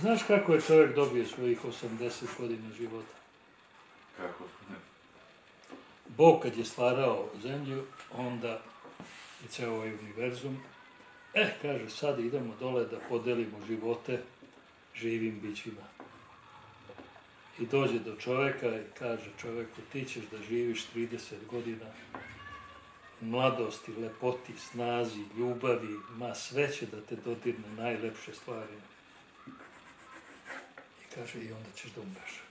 Znaš kako je čovjek dobio svojih 80 godina života? Kako? Bog kad je stvarao zemlju, onda i ceo ovaj univerzum, eh, kaže, sad idemo dole da podelimo živote živim bićima. I dođe do čoveka i kaže čoveku, ti ćeš da živiš 30 godina mladosti, lepoti, snazi, ljubavi, ma sve će da te dodirne najlepše stvari. Kaže, i onda ćeš da umreš.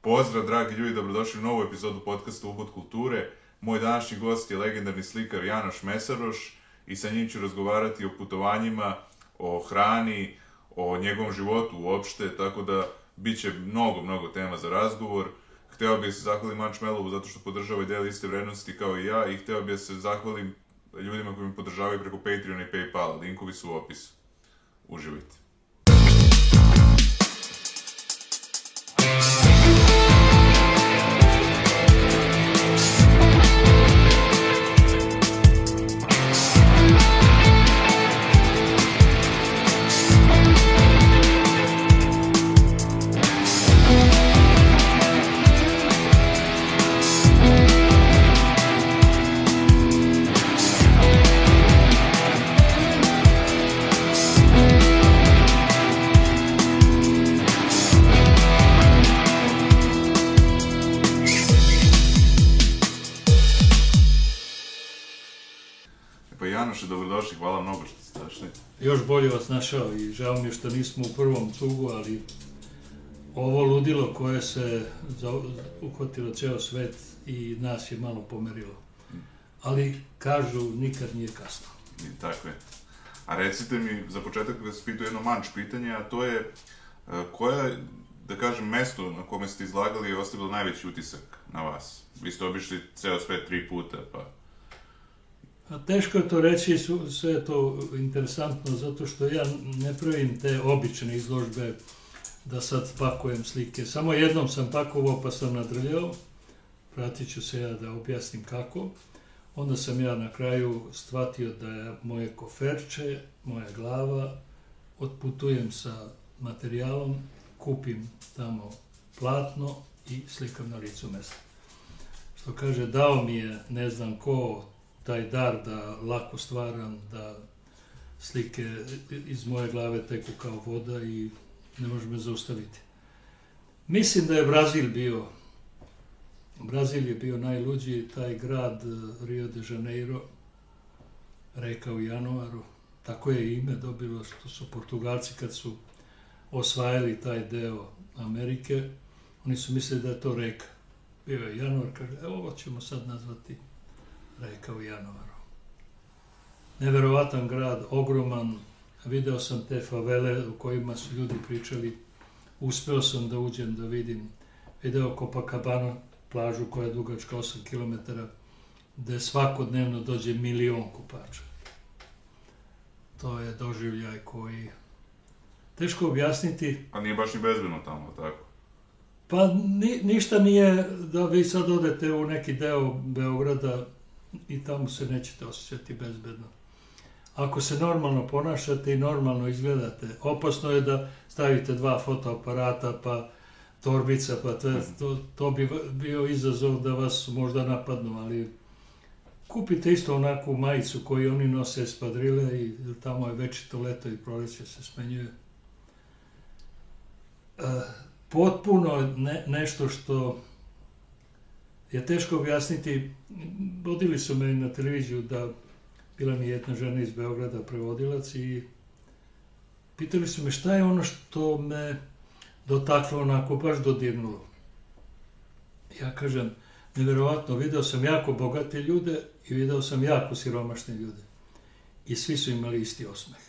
Pozdrav, dragi ljudi, dobrodošli u novu epizodu podcasta Ubud kulture. Moj današnji gost je legendarni slikar Janoš Mesaroš i sa njim ću razgovarati o putovanjima, o hrani, o njegovom životu uopšte, tako da bit će mnogo, mnogo tema za razgovor. Hteo bih da se zahvalim Manč Melovu zato što podržava i deli iste vrednosti kao i ja i hteo bih da se zahvalim ljudima koji me podržavaju preko Patreona i Paypala. Linkovi su u opisu. Uživajte. Vas našao i žao mi što nismo u prvom cugu, ali ovo ludilo koje se uhvatilo ceo svet i nas je malo pomerilo. Ali kažu nikad nije kasno. I tako je. A recite mi, za početak da se pitu jedno manč pitanje, a to je e, koje, da kažem, mesto na kome ste izlagali je ostavilo najveći utisak na vas? Vi ste obišli ceo svet tri puta, pa... A teško je to reći, sve je to interesantno, zato što ja ne pravim te obične izložbe da sad pakujem slike. Samo jednom sam pakovao pa sam nadrljao, pratit ću se ja da objasnim kako. Onda sam ja na kraju shvatio da je moje koferče, moja glava, otputujem sa materijalom, kupim tamo platno i slikam na licu mesta. Što kaže, dao mi je ne znam ko taj dar da lako stvaram, da slike iz moje glave teku kao voda i ne može me zaustaviti. Mislim da je Brazil bio, Brazil je bio najluđi, taj grad eh, Rio de Janeiro, reka u januaru, tako je ime dobilo što su Portugalci kad su osvajali taj deo Amerike, oni su mislili da je to reka. Bio je januar, kaže, evo ovo ćemo sad nazvati reka u januaru. Neverovatan grad, ogroman, video sam te favele u kojima su ljudi pričali, uspeo sam da uđem da vidim, video Copacabana, plažu koja je dugačka 8 km, gde svakodnevno dođe milion kupača. To je doživljaj koji teško objasniti, A nije baš ni bezbedno tamo, tako? Pa ni, ništa nije da vi sad odete u neki deo Beograda i tamo se nećete osjećati bezbedno. Ako se normalno ponašate i normalno izgledate, opasno je da stavite dva fotoaparata, pa torbica, pa to, to, to bi bio izazov da vas možda napadnu, ali kupite isto onakvu majicu koju oni nose espadrile i tamo je večito leto i proleće se smenjuje. E, potpuno ne, nešto što je teško objasniti. Vodili su me na televiziju da bila mi jedna žena iz Beograda, prevodilac i pitali su me šta je ono što me dotaklo onako, baš dodirnulo. Ja kažem, neverovatno, video sam jako bogate ljude i video sam jako siromašne ljude. I svi su imali isti osmeh.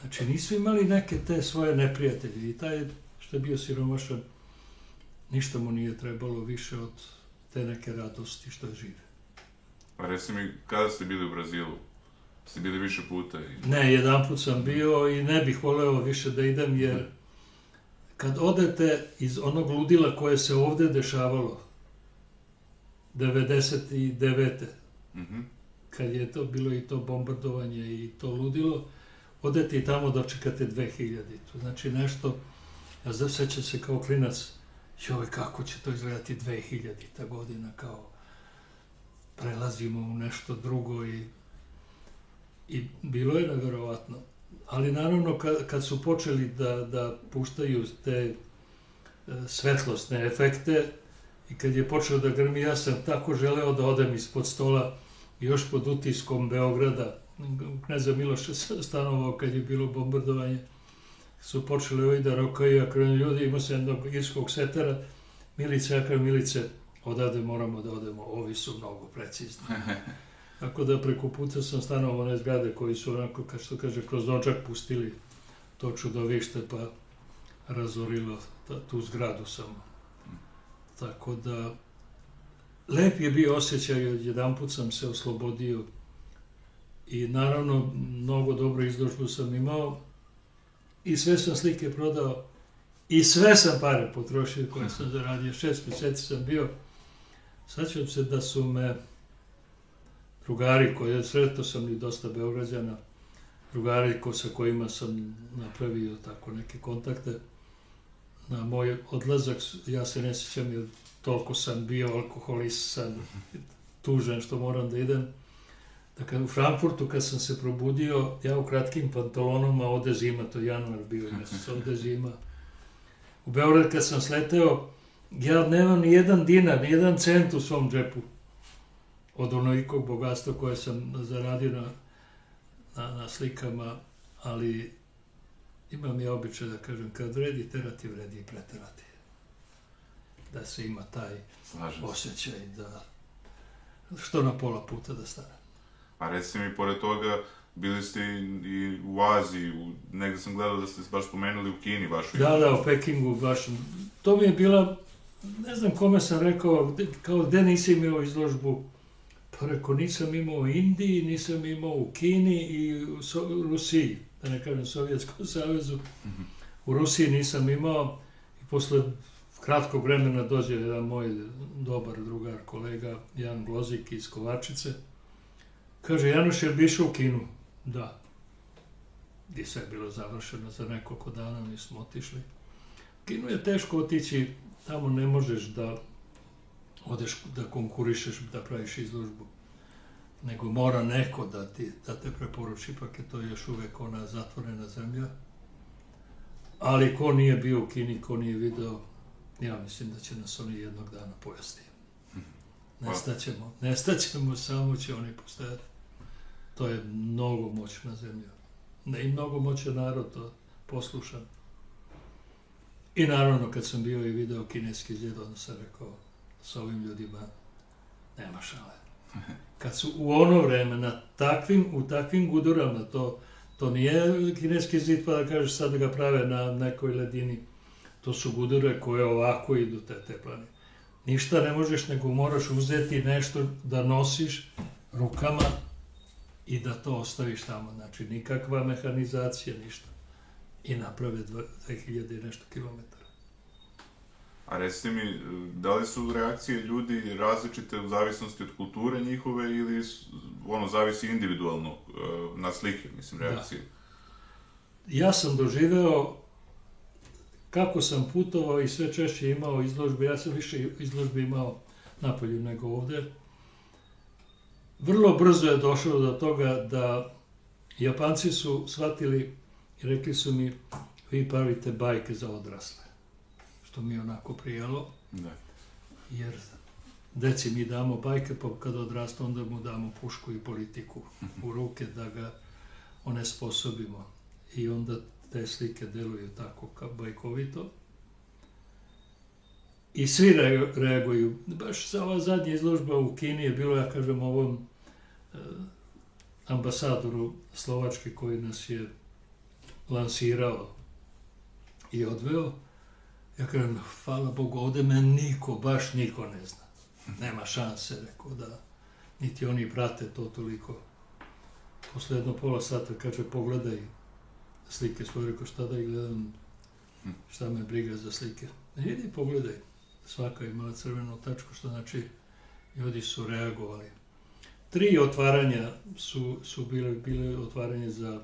Znači, nisu imali neke te svoje neprijatelje i taj što je bio siromašan, ništa mu nije trebalo više od te neke radosti što žive. A reci mi, kada ste bili u Brazilu? Ste bili više puta i... Ne, jedan put sam bio i ne bih voleo više da idem jer kad odete iz onog ludila koje se ovde dešavalo 99. Mhm. kad je to bilo i to bombardovanje i to ludilo, odete i tamo dočekate 2000. Znači nešto, ja sećam se kao klinac, joj kako će to izgledati 2000. ta godina, kao prelazimo u nešto drugo i, i bilo je neverovatno. Ali naravno kad, kad su počeli da, da puštaju te e, svetlosne efekte i kad je počeo da grmi, ja sam tako želeo da odem ispod stola još pod utiskom Beograda, kneza Miloša stanovao kad je bilo bombardovanje, su počeli ovi da rokaju, krenu ljudi, imao sam jednog irskog setera, Milice, ja kažem, Milice, odavde moramo da odemo, ovi su mnogo precizni. Tako da preko puta sam stanovao one zgrade koji su onako, kao što kaže, kroz noćak pustili to čudovište, pa razorilo ta, tu zgradu samo. Tako da, lep je bio osjećaj, jedan put sam se oslobodio i naravno mnogo dobro izložbu sam imao i sve sam slike prodao i sve sam pare potrošio koje sam zaradio, šest meseci sam bio. Saćam se da su me drugari koje, sretao sam i dosta Beograđana, drugari ko, sa kojima sam napravio tako neke kontakte. Na moj odlazak, ja se ne sjećam jer toliko sam bio alkoholisan, tužen što moram da idem. Dakle, u Frankfurtu kad sam se probudio, ja u kratkim pantalonama, ode zima, to januar bio mesec, ode zima. U Beograd kad sam sleteo, ja nemam ni jedan dinar, ni jedan cent u svom džepu od onolikog bogatstva koje sam zaradio na, na, na slikama, ali imam ja običaj da kažem, kad vredi terati, vredi i preterati. Da se ima taj Slažem osjećaj da što na pola puta da stane. A recite mi, pored toga, bili ste i, u Aziji, u, negde sam gledao da ste baš spomenuli u Kini vašu Da, da, u Pekingu baš. To mi je bila, ne znam kome sam rekao, kao gde nisi imao izložbu. Pa rekao, nisam imao u Indiji, nisam imao u Kini i u, so, u Rusiji, da ne kažem Sovjetskom savezu. U Rusiji nisam imao i posle kratkog vremena dođe jedan moj dobar drugar, kolega, Jan Glozik iz Kovačice. Kaže, Januš, jel bi išao u Kinu? Da. Gdje sve je bilo završeno za nekoliko dana, mi smo otišli. Kinu je teško otići, tamo ne možeš da odeš da konkurišeš, da praviš izložbu, nego mora neko da, ti, da te preporuči, ipak je to još uvek ona zatvorena zemlja. Ali ko nije bio u Kini, ko nije video, ja mislim da će nas oni jednog dana pojesti. Nestaćemo, nestaćemo, samo će oni postojati. To je mnogo moćna zemlja. Ne, I mnogo moćan narod, to poslušan. I naravno, kad sam bio i video kineski zid, onda sam rekao, sa ovim ljudima nema šale. Kad su u ono vreme na takvim, u takvim gudurama, to, to nije kineski zid pa da kažeš sad da ga prave na nekoj ledini, to su gudure koje ovako idu te, te planine. Ništa ne možeš, nego moraš uzeti nešto da nosiš rukama i da to ostaviš tamo. Znači, nikakva mehanizacija, ništa. I naprave dva- 2000 i nešto kilometara. A recite mi, da li su reakcije ljudi različite u zavisnosti od kulture njihove ili ono zavisi individualno e, na slike, mislim, reakcije? Ja sam doživeo kako sam putovao i sve češće imao izložbe, ja sam više izložbe imao napolju nego ovde. Vrlo brzo je došlo do toga da Japanci su shvatili i rekli su mi vi pravite bajke za odrasle. Što mi je onako prijelo, Da. jer deci mi damo bajke, pa kad odrastu onda mu damo pušku i politiku u ruke da ga onesposobimo. I onda te slike deluju tako kao bajkovito. I svi re- reaguju. Baš sa ova zadnja izložba u Kini je bilo, ja kažem, ovom ambasadoru Slovačke koji nas je lansirao i odveo. Ja kažem, hvala Bogu, ovde me niko, baš niko ne zna. Nema šanse, rekao da, niti oni prate to toliko. Posle jedno pola sata kaže, pogledaj slike svoje, rekao, šta da gledam, šta me briga za slike. Ne, idi pogledaj. Svaka je imala crvenu tačku, što znači ljudi su reagovali. Tri otvaranja su, su bile, bile otvaranje za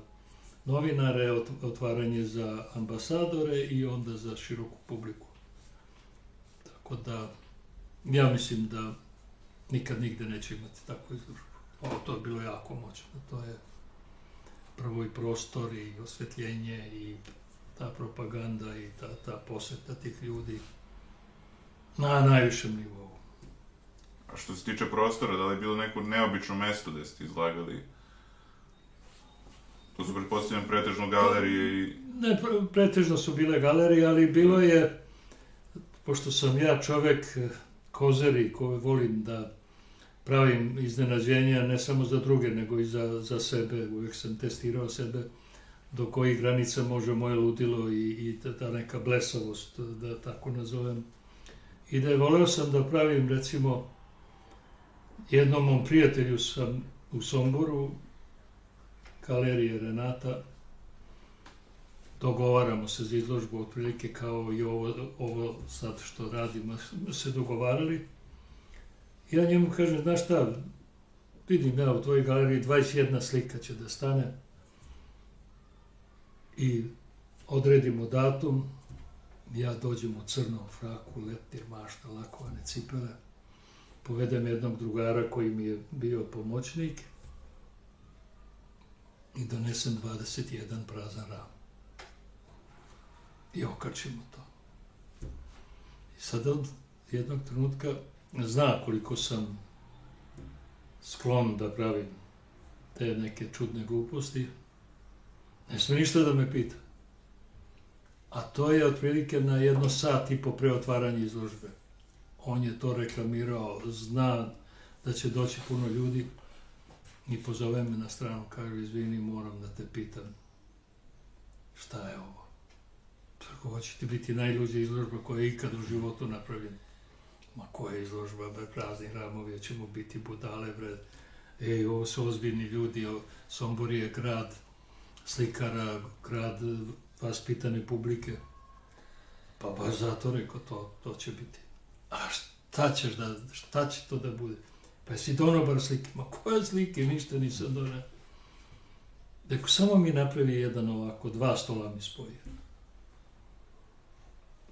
novinare, ot- otvaranje za ambasadore i onda za široku publiku. Tako da, ja mislim da nikad nigde neće imati takvu izložbu. Ovo to je bilo jako moćno. To je prvo i prostor i osvetljenje i ta propaganda i ta, ta poseta tih ljudi na najvišem nivou. A što se tiče prostora, da li je bilo neko neobično mesto gde ste izlagali? To su pretpostavljam pretežno galerije i... Ne, pr- pretežno su bile galerije, ali bilo je, pošto sam ja čovek eh, kozeri koji volim da pravim iznenađenja ne samo za druge, nego i za, za sebe. Uvijek sam testirao sebe do kojih granica može moje ludilo i, i ta neka blesavost, da tako nazovem. I da je voleo sam da pravim, recimo, jednom mom prijatelju sam u Somboru, galerije Renata, dogovaramo se za izložbu otprilike kao i ovo, ovo sad što radimo, se dogovarali. Ja njemu kažem, znaš šta, vidim ja u tvojoj galeriji 21 slika će da stane i odredimo datum, ja dođem u crnom fraku, leptir mašta, lakovane cipele, povedem jednog drugara koji mi je bio pomoćnik i donesem 21 prazan ram i okačimo to. I sad on jednog trenutka zna koliko sam sklon da pravim te neke čudne gluposti. Ne sme ništa da me pita. A to je otprilike na jedno sat i po pre otvaranja izložbe. On je to reklamirao, zna da će doći puno ljudi i pozove me na stranu, kaže, izvini, moram da te pitam šta je ovo. Tako hoćete biti najluđa izložba koja je ikad u životu napravljena. Ma koja izložba, bre, prazni hramovi, ćemo biti budale, bre. Ej, ovo su ozbiljni ljudi, o, Sombor je grad slikara, grad vaspitane publike. Pa baš zato rekao, to, to će biti. A šta ćeš da, šta će to da bude? Pa jesi donobar slike? Ma koje slike, ništa nisam donao. Rekao, samo mi napravi jedan ovako, dva stola mi spoji.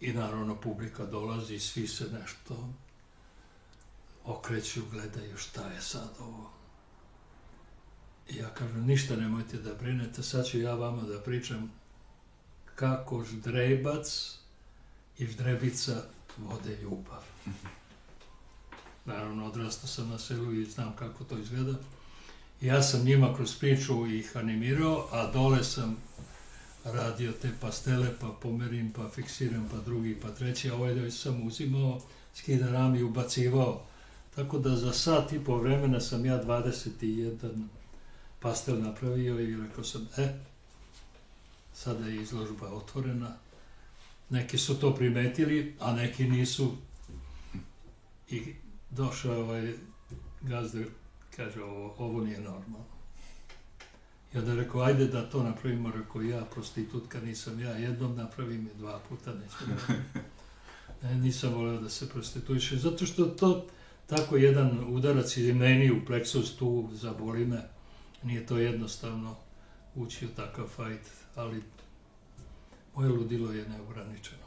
I naravno publika dolazi, svi se nešto okreću, gledaju šta je sad ovo. I ja kažem, ništa nemojte da brinete, sad ću ja vama da pričam kako ždrebac i ždrebica vode ljubav. Naravno, odrastao sam na selu i znam kako to izgleda. Ja sam njima kroz priču ih animirao, a dole sam radio te pastele, pa pomerim, pa fiksiram, pa drugi, pa treći, a ovaj već sam uzimao, skida ram i ubacivao. Tako da za sat i po vremena sam ja 21 pastel napravio i rekao sam, e, sada je izložba otvorena. Neki su to primetili, a neki nisu. I došao ovaj gazda, kaže, ovo, ovo nije normalno. I onda rekao, ajde da to napravimo, rekao ja, prostitutka nisam ja, jednom napravim je dva puta, neću ne, nisam voleo da se prostituiše, zato što to tako jedan udarac ili meni u pleksus tu zaboli me, nije to jednostavno ući u takav fajt, ali moje ludilo je neograničeno.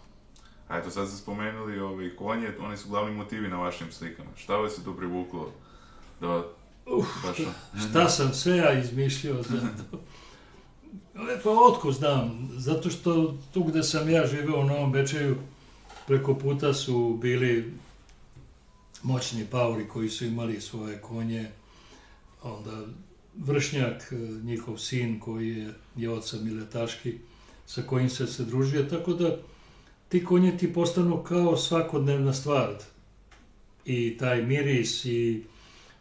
A eto, sad ste spomenuli ovaj, konje, oni su glavni motivi na vašim slikama. Šta vas je to privuklo da Uf, baš... šta sam sve ja izmišljao za to. Pa otko znam, zato što tu gde sam ja živeo u Novom Bečeju, preko puta su bili moćni pauri koji su imali svoje konje, onda vršnjak, e, njihov sin koji je, je oca Miletaški, sa kojim se se družio, tako da ti konje ti postanu kao svakodnevna stvar. I taj miris i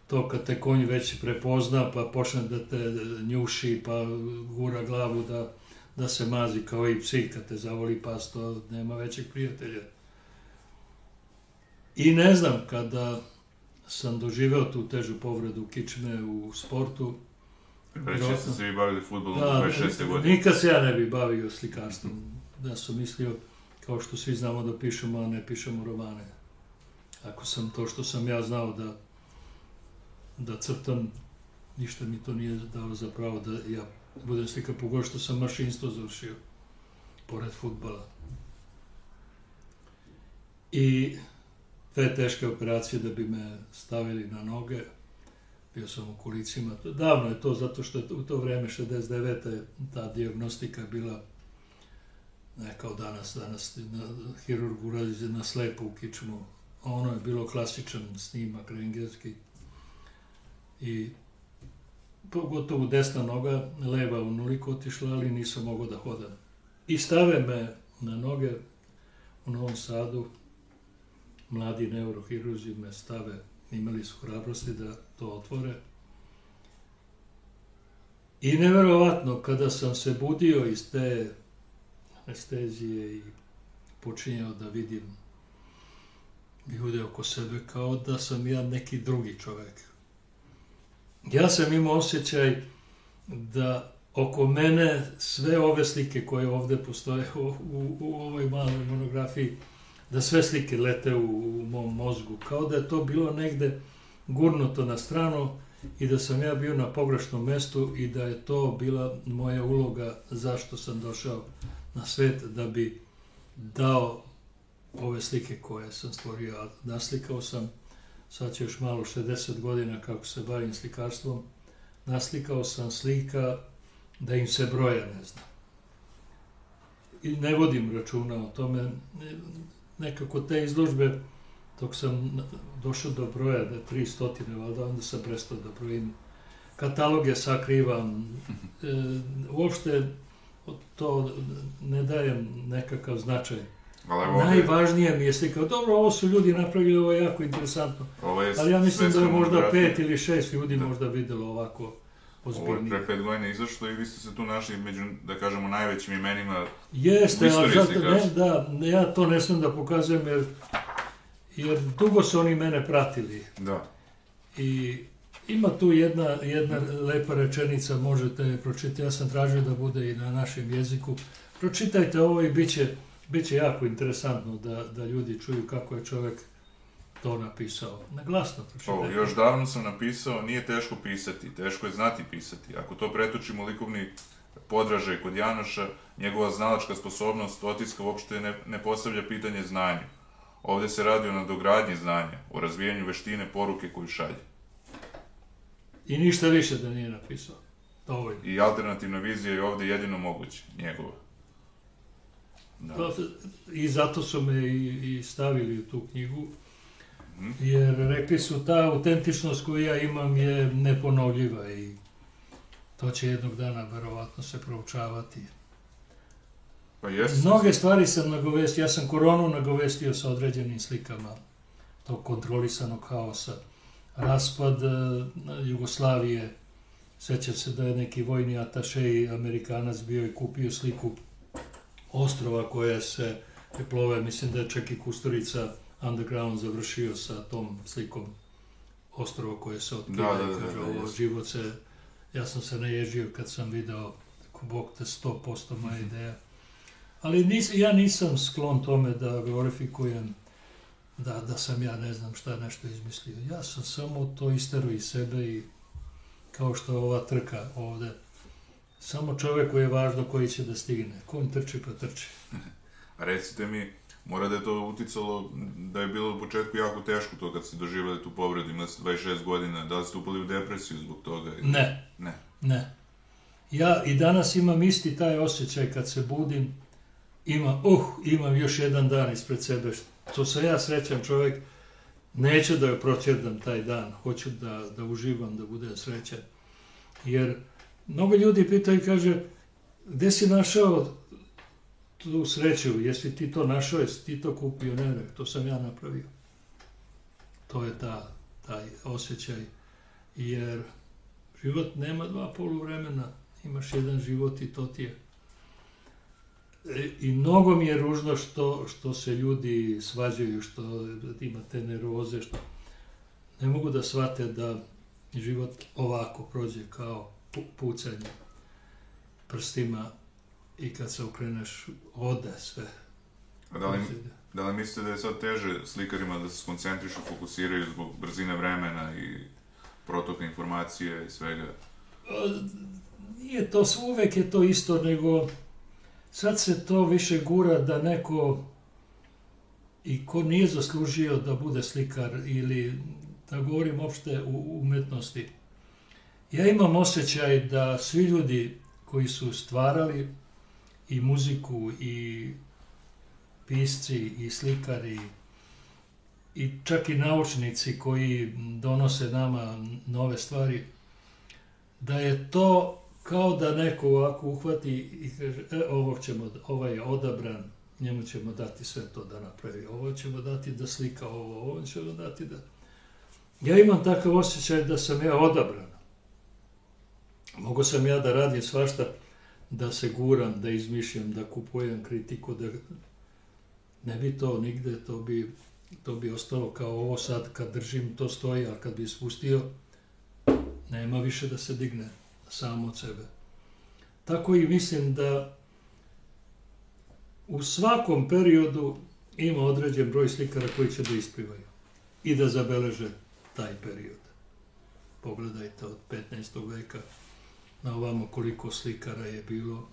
to kad te konj već prepozna pa počne da te njuši pa gura glavu da, da se mazi kao i psi kad te zavoli pas to nema većeg prijatelja. I ne znam kada sam doživeo tu težu povredu kičme u sportu, Reći ste se vi bavili futbolom da, do 26. godine. nikad se ja ne bi bavio slikarstvom. Da sam mislio, kao što svi znamo da pišemo, a ne pišemo romane. Ako sam to što sam ja znao da da crtam, ništa mi to nije dalo za pravo da ja budem slika pogotovo što sam mašinstvo završio, pored futbala. I te teške operacije da bi me stavili na noge, bio sam u kolicima. Davno je to, zato što je u to vreme, 69. ta diagnostika bila ne kao danas, danas na, hirurg uradi na slepu kičmu. Ono je bilo klasičan snimak rengenski i pogotovo desna noga, leva unoliko otišla, ali nisam mogao da hodam. I stave me na noge u Novom Sadu, mladi neurohirurzi me stave, imali su hrabrosti da to otvore. I neverovatno, kada sam se budio iz te anestezije i počinjao da vidim ljude oko sebe kao da sam ja neki drugi čovek. Ja sam imao osjećaj da oko mene sve ove slike koje ovde postoje u, u, u ovoj maloj monografiji, da sve slike lete u, u mom mozgu, kao da je to bilo negde gurnuto na stranu i da sam ja bio na pogrešnom mestu i da je to bila moja uloga zašto sam došao na svet da bi dao ove slike koje sam stvorio. A naslikao sam, sad će još malo 60 godina kako se bavim slikarstvom, naslikao sam slika da im se broja ne znam. I ne vodim računa o tome. Nekako te izložbe, dok sam došao do broja, da je 300, valjda, onda sam prestao da brojim. Kataloge sakrivam. E, uopšte to ne dajem nekakav značaj. Ali ovdje... Najvažnije mi je slika. Dobro, ovo su ljudi napravili, ovo je jako interesantno. Ovo je Ali ja mislim da je možda pet ili šest ljudi da. možda videlo ovako ozbiljnije. Ovo je pre pet godina izašlo i vi ste se tu našli među, da kažemo, najvećim imenima Jeste, ali zato, ne, da, ja to ne smem da pokazujem jer, jer dugo su oni mene pratili. Da. I Ima tu jedna, jedna lepa rečenica, možete je pročitati, ja sam tražio da bude i na našem jeziku. Pročitajte ovo i bit će, bit će jako interesantno da, da ljudi čuju kako je čovek to napisao. Na glasno pročitajte. O, još davno sam napisao, nije teško pisati, teško je znati pisati. Ako to pretočimo likovni podražaj kod Janoša, njegova znalačka sposobnost otiska uopšte ne, ne postavlja pitanje znanju. Ovde se radi o nadogradnji znanja, o razvijanju veštine poruke koju šalje. I ništa više da nije napisao. Dovoljno. I alternativna vizija je ovde jedino moguće, njegova. Da. Pa, I zato su me i, i stavili u tu knjigu, mm. jer rekli su ta autentičnost koju ja imam je neponovljiva i to će jednog dana verovatno se proučavati. Pa jesu. Mnoge stvari sam nagovestio, ja sam koronu nagovestio sa određenim slikama tog kontrolisanog haosa raspad e, Jugoslavije. Seća se da je neki vojni ataše i Amerikanac bio i kupio sliku ostrova koje se plove, mislim da je čak i Kusturica Underground završio sa tom slikom ostrova koje se otkida da, da, da, kaže, da, ovo život se, ja sam se naježio kad sam video Bog te 100% moja ideja. Ali nis, ja nisam sklon tome da glorifikujem da, da sam ja ne znam šta nešto izmislio. Ja sam samo to istero iz sebe i kao što ova trka ovde, samo čoveku je važno koji će da stigne. Kom trči pa trči. Recite mi, mora da je to uticalo, da je bilo u početku jako teško to kad ste doživjeli tu povredu, imali ste 26 godina, da li ste upali u depresiju zbog toga? Ne. Ne. Ne. Ja i danas imam isti taj osjećaj kad se budim, ima, uh, imam još jedan dan ispred sebe, to sam ja srećan čovjek, neću da joj proćerdam taj dan, hoću da, da uživam, da budem srećan. Jer mnogo ljudi pitaju i kaže, gde si našao tu sreću, jesi ti to našao, jesi ti to kupio, ne, ne, to sam ja napravio. To je ta, taj osjećaj, jer život nema dva polu vremena, imaš jedan život i to ti je. E, I mnogo mi je ružno što, što se ljudi svađaju, što ima te nervoze, što ne mogu da shvate da život ovako prođe kao pucanje prstima i kad se okreneš ode sve. A da li, da li mislite da je sad teže slikarima da se skoncentrišu, fokusiraju zbog brzine vremena i protoka informacije i svega. Nije to, uvek je to isto, nego sad se to više gura da neko i ko nije zaslužio da bude slikar ili da govorim opšte u umetnosti. Ja imam osjećaj da svi ljudi koji su stvarali i muziku i pisci i slikari i čak i naučnici koji donose nama nove stvari, da je to kao da neko ovako uhvati i kaže, e, ovo ćemo, ovaj je odabran, njemu ćemo dati sve to da napravi, ovo ćemo dati da slika ovo, ovo ćemo dati da... Ja imam takav osjećaj da sam ja odabran. Mogu sam ja da radim svašta, da se guram, da izmišljam, da kupujem kritiku, da ne bi to nigde, to bi, to bi ostalo kao ovo sad kad držim, to stoji, a kad bi spustio, nema više da se digne samo od sebe. Tako i mislim da u svakom periodu ima određen broj slikara koji će da isplivaju i da zabeleže taj period. Pogledajte od 15. veka na ovamo koliko slikara je bilo,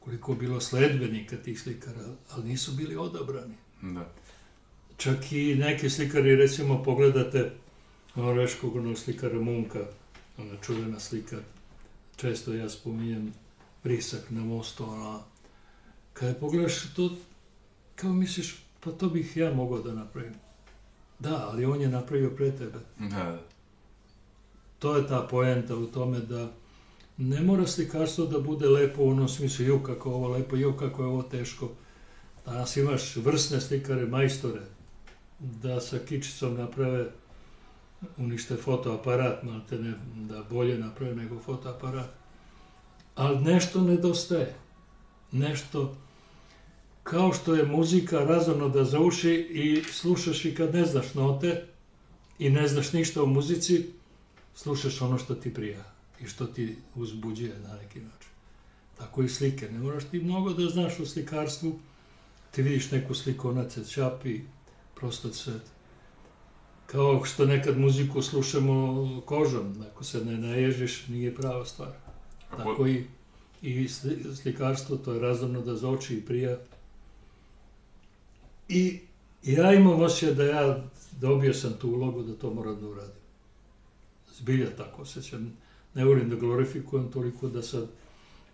koliko bilo sledbenika tih slikara, ali nisu bili odabrani. Da. Čak i neki slikari, recimo, pogledate norveškog onog slikara Munka, ona čuvena slika, često ja spominjem prisak na mostu, ona, kada pogledaš to, kao misliš, pa to bih ja mogao da napravim. Da, ali on je napravio pre tebe. Da. To je ta poenta u tome da ne mora slikarstvo da bude lepo u onom smislu, ju kako ovo lepo, ju kako je ovo teško. Danas imaš vrsne slikare, majstore, da sa kičicom naprave, unište fotoaparat, malte ne, da bolje naprave nego fotoaparat. Ali nešto nedostaje. Nešto, kao što je muzika razumno da za uši i slušaš i kad ne znaš note i ne znaš ništa o muzici, slušaš ono što ti prija i što ti uzbuđuje na neki način. Tako i slike. Ne moraš ti mnogo da znaš o slikarstvu. Ti vidiš neku sliku, ona se čapi, prosto cvet. Kao što nekad muziku slušamo kožom. Ako se ne naježiš, nije prava stvar. Tako i, i slikarstvo, to je razumno da za oči i prija. I ja imam osjećaj da ja dobio sam tu ulogu da to moram da uradim. Zbilja tako osjećam ne volim da glorifikujem toliko da sad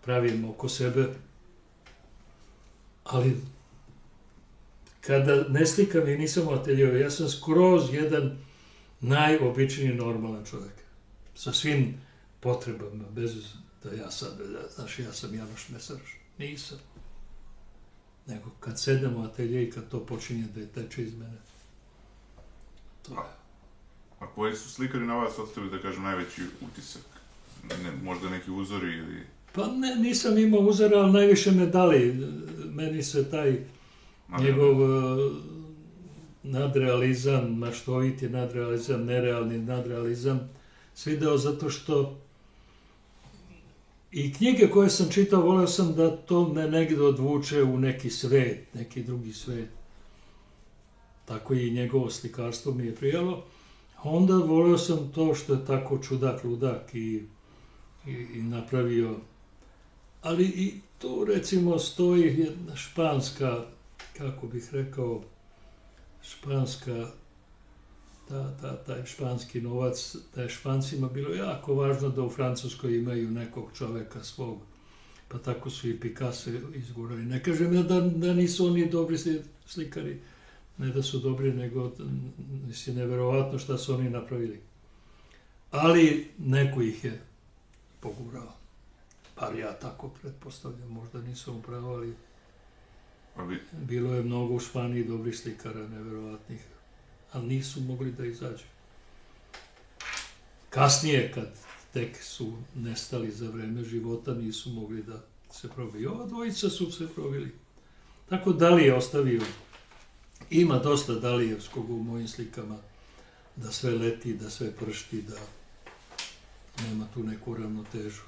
pravim oko sebe, ali kada ne slikam i nisam ateljeo, ja sam skroz jedan najobičniji normalan čovjek. Sa svim potrebama, bez da ja sad, da, znaš, ja sam Janoš Mesarš. Nisam. Nego kad sedem u atelje i kad to počinje da je teče iz mene. To je. A koji su slikari na vas ostavili, da kažem, najveći utisak? Ne, možda neki uzori ili... Pa ne, nisam imao uzora, ali najviše me dali. Meni se taj njegov uh, nadrealizam, maštoviti nadrealizam, nerealni nadrealizam, svideo zato što i knjige koje sam čitao, voleo sam da to me negde odvuče u neki svet, neki drugi svet. Tako i njegovo slikarstvo mi je prijalo. Onda voleo sam to što je tako čudak, ludak i, i, i napravio. Ali i tu recimo stoji jedna španska, kako bih rekao, španska, ta, ta, taj španski novac, da je špancima bilo jako važno da u Francuskoj imaju nekog čoveka svog. Pa tako su i Picasso izgurali. Ne kažem ja da, da nisu oni dobri slikari, ne da su dobri, nego mislim, neverovatno šta su oni napravili. Ali neko ih je pogurao. Bar ja tako pretpostavljam, možda nisam upravo, ali Bi, bilo je mnogo u Španiji dobrih slikara, neverovatnih, ali nisu mogli da izađu. Kasnije, kad tek su nestali za vreme života, nisu mogli da se probiju. Ova dvojica su se probili. Tako Dali je ostavio, ima dosta Dalijevskog u mojim slikama, da sve leti, da sve pršti, da nema tu neku ravnotežu.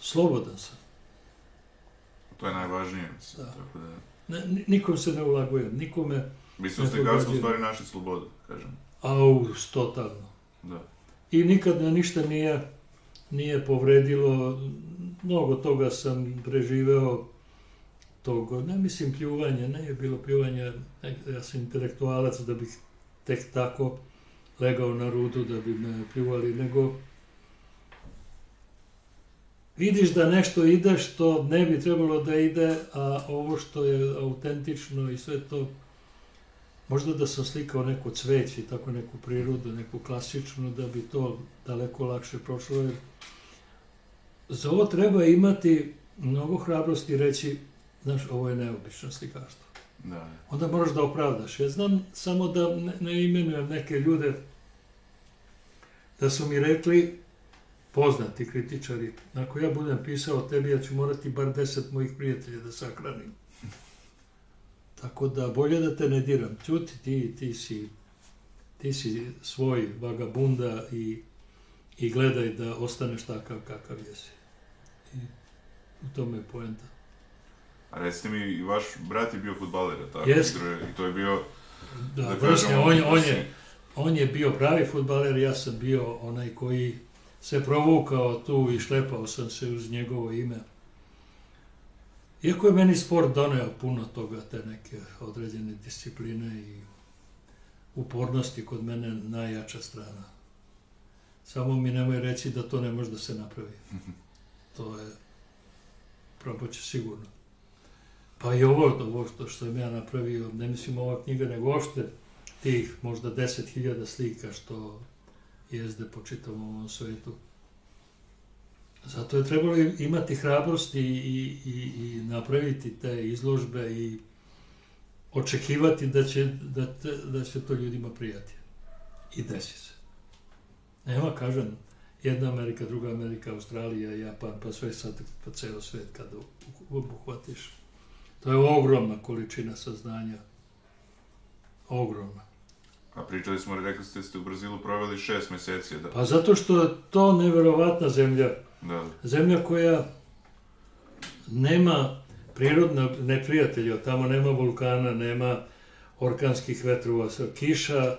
Slobodan sam. To je najvažnije, mislim. Da. Tako da... Ne, ni- nikom se ne ulagujem, nikome, Mi smo Ne slikarstvo u stvari našli slobodu, kažem. au, totalno. Da. i nikad me ništa nije, nije povredilo. Mnogo toga sam preživeo tog, ne mislim pljuvanje, ne je bilo pljuvanje, ne, ja sam intelektualac da bih tek tako legao na rudu da bi me pljuvali, nego vidiš da nešto ide što ne bi trebalo da ide, a ovo što je autentično i sve to, možda da sam slikao neko cveće i tako neku prirodu, neku klasičnu, da bi to daleko lakše prošlo, jer za ovo treba imati mnogo hrabrosti reći, znaš, ovo je neobično slikarstvo. Da. Onda moraš da opravdaš. Ja znam samo da ne, ne imenujem neke ljude da su mi rekli, poznati kritičari, ako ja budem pisao o tebi, ja ću morati bar deset mojih prijatelja da sakranim. Tako da, bolje da te ne diram. Ćuti, ti, ti si, ti si svoj vagabunda i, i gledaj da ostaneš takav kakav jesi. I u tome je poenta. A recite mi, i vaš brat je bio futbaler, tako? Jest. Igrao je- I to je bio, Da, da kažemo, on, on, je, on je bio pravi futbaler, ja sam bio onaj koji se provukao tu i šlepao sam se uz njegovo ime. Iako je meni sport doneo puno toga, te neke određene discipline i upornosti kod mene najjača strana. Samo mi nemoj reći da to ne može da se napravi. To je, probaće sigurno. Pa i ovo, ovo što, što sam ja napravio, ne mislim ova knjiga, nego uopšte tih možda 10.000 slika što jezde po čitavom ovom svetu. Zato je trebalo imati hrabrosti i, i, i napraviti te izložbe i očekivati da će, da, da će to ljudima prijati. I desi se. Nema, kažem, jedna Amerika, druga Amerika, Australija, Japan, pa sve sad, pa ceo svet kada obuhvatiš. To je ogromna količina saznanja. Ogromna. A pričali smo, rekli ste, ste u Brazilu proveli šest meseci, da, Pa zato što je to neverovatna zemlja. da, Zemlja koja nema prirodna neprijatelja, tamo nema vulkana, nema orkanskih vetrova, kiša,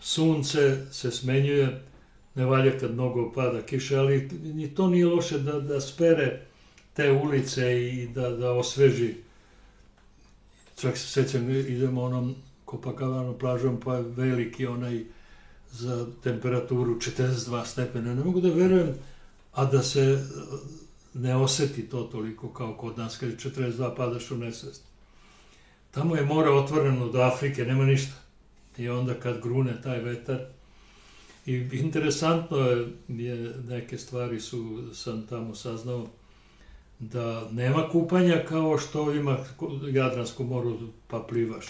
sunce se smenjuje, ne valja kad mnogo pada kiša, ali ni to nije loše da, da spere te ulice i da, da osveži. Čak se sećam, idemo onom Copacabana plažom, pa veliki onaj za temperaturu 42 stepena. Ne mogu da verujem, a da se e, ne oseti to toliko kao kod nas, kad je 42 padaš u nesvest. Tamo je more otvoreno do Afrike, nema ništa. I onda kad grune taj vetar, i interesantno je, je neke stvari su, sam tamo saznao, da nema kupanja kao što ima u Jadranskom moru pa plivaš.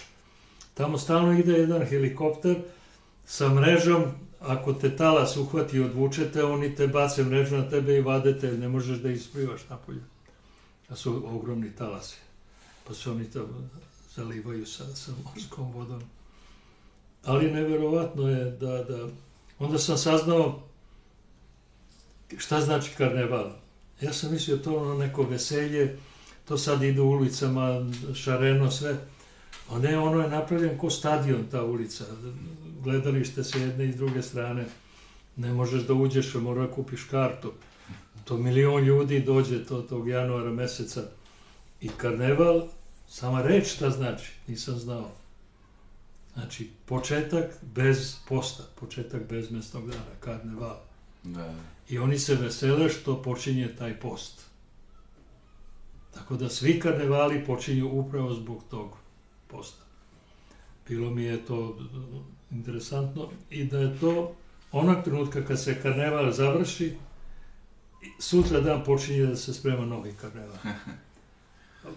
Tamo stalno ide jedan helikopter sa mrežom, ako te talas uhvati i odvučete, oni te bace mrežu na tebe i vade te, ne možeš da isplivaš napolje. A su ogromni talasi. Pa se oni tamo zalivaju sa, sa morskom vodom. Ali neverovatno je da, da... Onda sam saznao šta znači karneval. Ja sam mislio to ono neko veselje, to sad ide ulicama, šareno, sve. A ne, ono je napravljen ko stadion, ta ulica. Gledalište se jedne i s druge strane. Ne možeš da uđeš, mora da kupiš kartu. To milion ljudi dođe to, tog januara meseca. I karneval, sama reč šta znači, nisam znao. Znači, početak bez posta, početak bez mesnog dana, karneval. da. I oni se vesele što počinje taj post. Tako da svi karnevali počinju upravo zbog tog posta. Bilo mi je to interesantno i da je to onog trenutka kad se karneval završi, sutra dan počinje da se sprema novi karneval.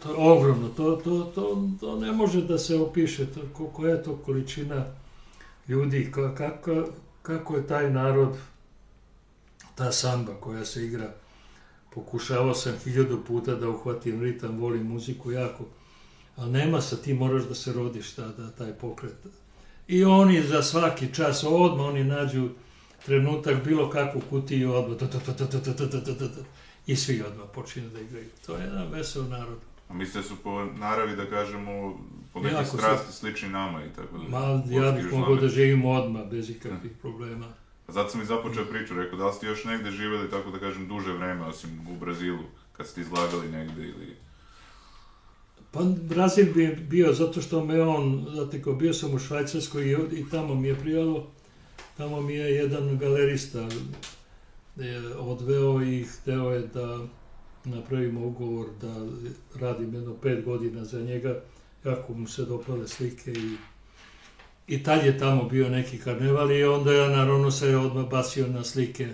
To je ogromno, to, to, to, to ne može da se opiše, to, ko- koja je to količina ljudi, ka- kako, kako je taj narod ta samba koja se igra, pokušavao sam hiljadu puta da uhvatim ritam, volim muziku jako, a nema sa ti moraš da se rodiš da, da taj pokret. I oni za svaki čas odmah oni nađu trenutak bilo kakvu kutiju odmah i svi odmah počinu da igraju. To je jedan vesel narod. A mislite su po naravi, da kažemo, po neki strasti slični nama i tako da... Ma, ja bih mogao da živim odmah, bez ikakvih problema. A zato sam i započeo priču, rekao, da li ste još negde živeli, tako da kažem, duže vreme, osim u Brazilu, kad ste izlagali negde ili... Pa Brazil bi bio zato što me on zatekao, bio sam u Švajcarskoj i, i tamo mi je prijalo, tamo mi je jedan galerista je odveo i hteo je da napravimo ugovor da radim jedno pet godina za njega, jako mu se dopale slike i i tad je tamo bio neki karneval i onda ja naravno se odmah bacio na slike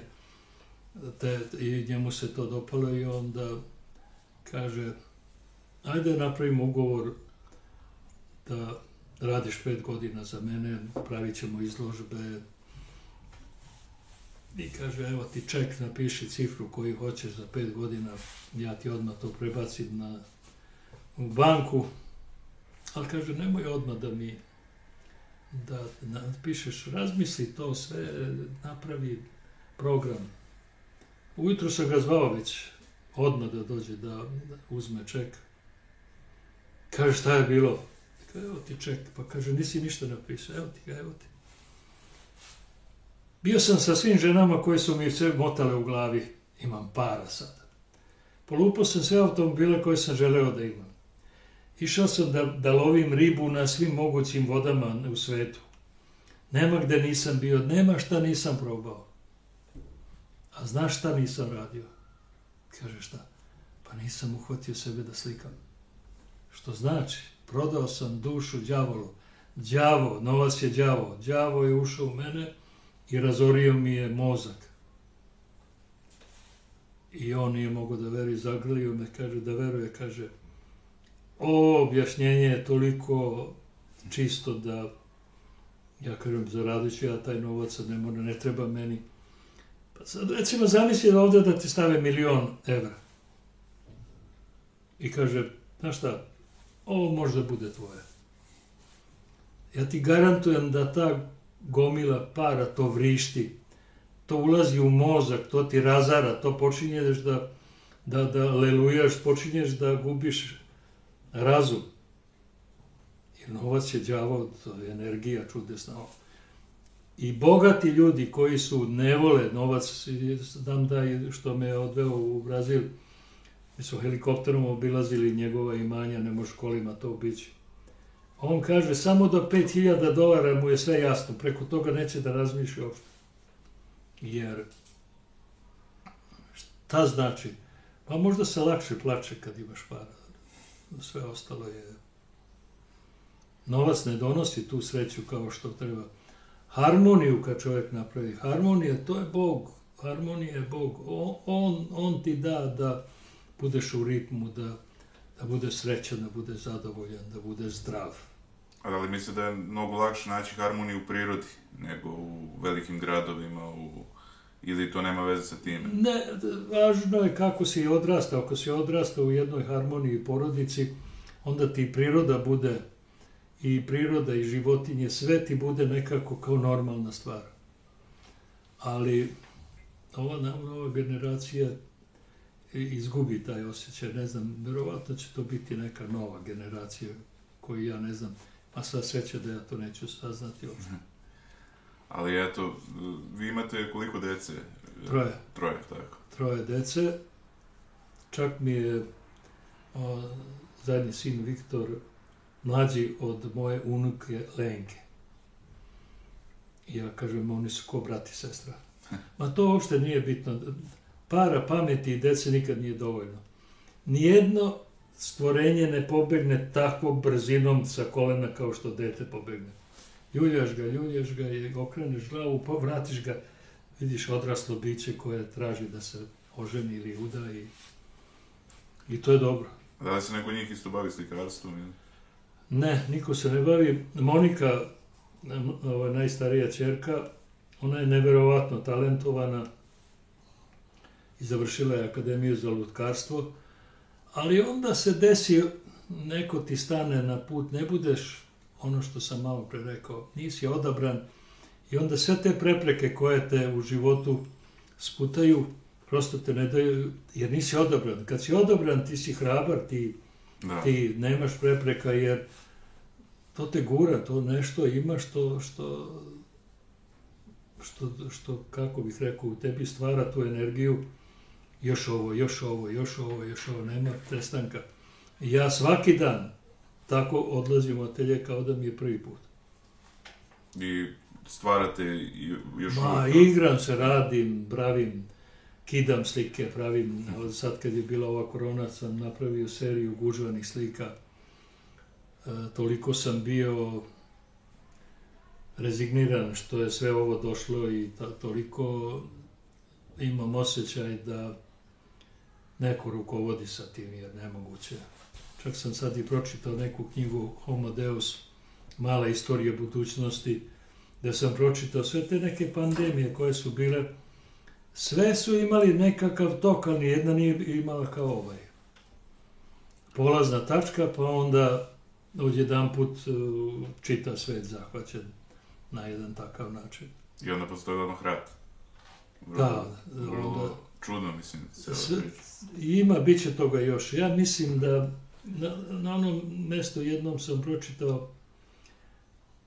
te, i njemu se to dopalo i onda kaže ajde napravimo ugovor da radiš pet godina za mene, pravit ćemo izložbe i kaže evo ti ček, napiši cifru koju hoćeš za pet godina, ja ti odmah to prebacim na, u banku, ali kaže nemoj odmah da mi da napišeš, razmisli to sve, napravi program. Ujutro sam ga zvao već, odmah da dođe da, da uzme ček. Kaže, šta je bilo? Kaže, evo ti ček. Pa kaže, nisi ništa napisao. Evo ti ga, evo ti. Bio sam sa svim ženama koje su mi sve motale u glavi. Imam para sad. Polupao sam sve automobile koje sam želeo da imam. Išao sam da, da lovim ribu na svim mogućim vodama u svetu. Nema gde nisam bio, nema šta nisam probao. A znaš šta nisam radio? Kaže šta? Pa nisam uhvatio sebe da slikam. Što znači? Prodao sam dušu đavolu. Đavo, novac je đavo. Đavo je ušao u mene i razorio mi je mozak. I on nije mogao da veri, zagrlio me, kaže da veruje, kaže, o, objašnjenje je toliko čisto da ja kažem, zaradit ću ja taj novac, ne, mora, ne treba meni. Pa sad, recimo, zamisli ovde da ti stave milion evra. I kaže, znaš šta, ovo možda bude tvoje. Ja ti garantujem da ta gomila para to vrišti, to ulazi u mozak, to ti razara, to počinješ da, da, da lelujaš, počinješ da gubiš razum. Jer novac je đavo, to je energija čudesna. I bogati ljudi koji su ne vole novac, znam da je što me odveo u Brazil, mi su helikopterom obilazili njegova imanja, ne može kolima to obići. On kaže, samo do 5000 dolara mu je sve jasno, preko toga neće da razmišlja uopšte. Jer, šta znači? Pa možda se lakše plače kad imaš para sve ostalo je... Novac ne donosi tu sreću kao što treba. Harmoniju kad čovjek napravi, harmonija, to je Bog. Harmonija je Bog. On, on, on ti da da budeš u ritmu, da, da budeš srećan, da budeš zadovoljan, da budeš zdrav. A da li misle da je mnogo lakše naći harmoniju u prirodi nego u velikim gradovima, u ili to nema veze sa time? Ne, važno je kako si odrastao. Ako si odrastao u jednoj harmoniji porodici, onda ti priroda bude i priroda i životinje, sve ti bude nekako kao normalna stvar. Ali ova nova generacija izgubi taj osjećaj, ne znam, verovatno će to biti neka nova generacija koju ja ne znam, a sva sreća da ja to neću saznati uopšte. Mhm. Ali eto, vi imate koliko dece? Troje. Troje, tako. Troje dece. Čak mi je o, zadnji sin Viktor mlađi od moje unuke Lenke. I ja kažem, oni su ko brat i sestra. Ma to uopšte nije bitno. Para, pameti i dece nikad nije dovoljno. Nijedno stvorenje ne pobegne tako brzinom sa kolena kao što dete pobegne ljuljaš ga, ljuljaš ga i okreneš glavu, pa vratiš ga, vidiš odraslo biće koje traži da se oženi ili uda i, i to je dobro. Da li se neko njih isto bavi slikarstvom? Ili? Ne, niko se ne bavi. Monika, ova najstarija čerka, ona je neverovatno talentovana i završila je Akademiju za lutkarstvo, ali onda se desi, neko ti stane na put, ne budeš ono što sam malo pre rekao, nisi odabran i onda sve te prepreke koje te u životu sputaju, prosto te ne daju, jer nisi odabran. Kad si odabran, ti si hrabar, ti, da. ti nemaš prepreka, jer to te gura, to nešto ima što, što što, što, kako bih rekao, u tebi stvara tu energiju, još ovo, još ovo, još ovo, još ovo, nema prestanka. Ja svaki dan tako odlazim u atelje kao da mi je prvi put. I stvarate još Ma, uvijek- igram se, radim, pravim, kidam slike, pravim, ali sad kad je bila ova korona sam napravio seriju gužvanih slika. E, toliko sam bio rezigniran što je sve ovo došlo i ta, toliko imam osjećaj da neko rukovodi sa tim jer nemoguće. Čak sam sad i pročitao neku knjigu Homo Deus, mala istorija budućnosti, da sam pročitao sve te neke pandemije koje su bile, sve su imali nekakav tok, ali nijedna nije imala kao ovaj. Polazna tačka, pa onda odjedan put čita svet zahvaćen na jedan takav način. I onda postoji odmah rat. Da, onda- čudno, mislim, Sve-. Ima, bit će toga još. Ja mislim da na, na onom mjestu jednom sam pročitao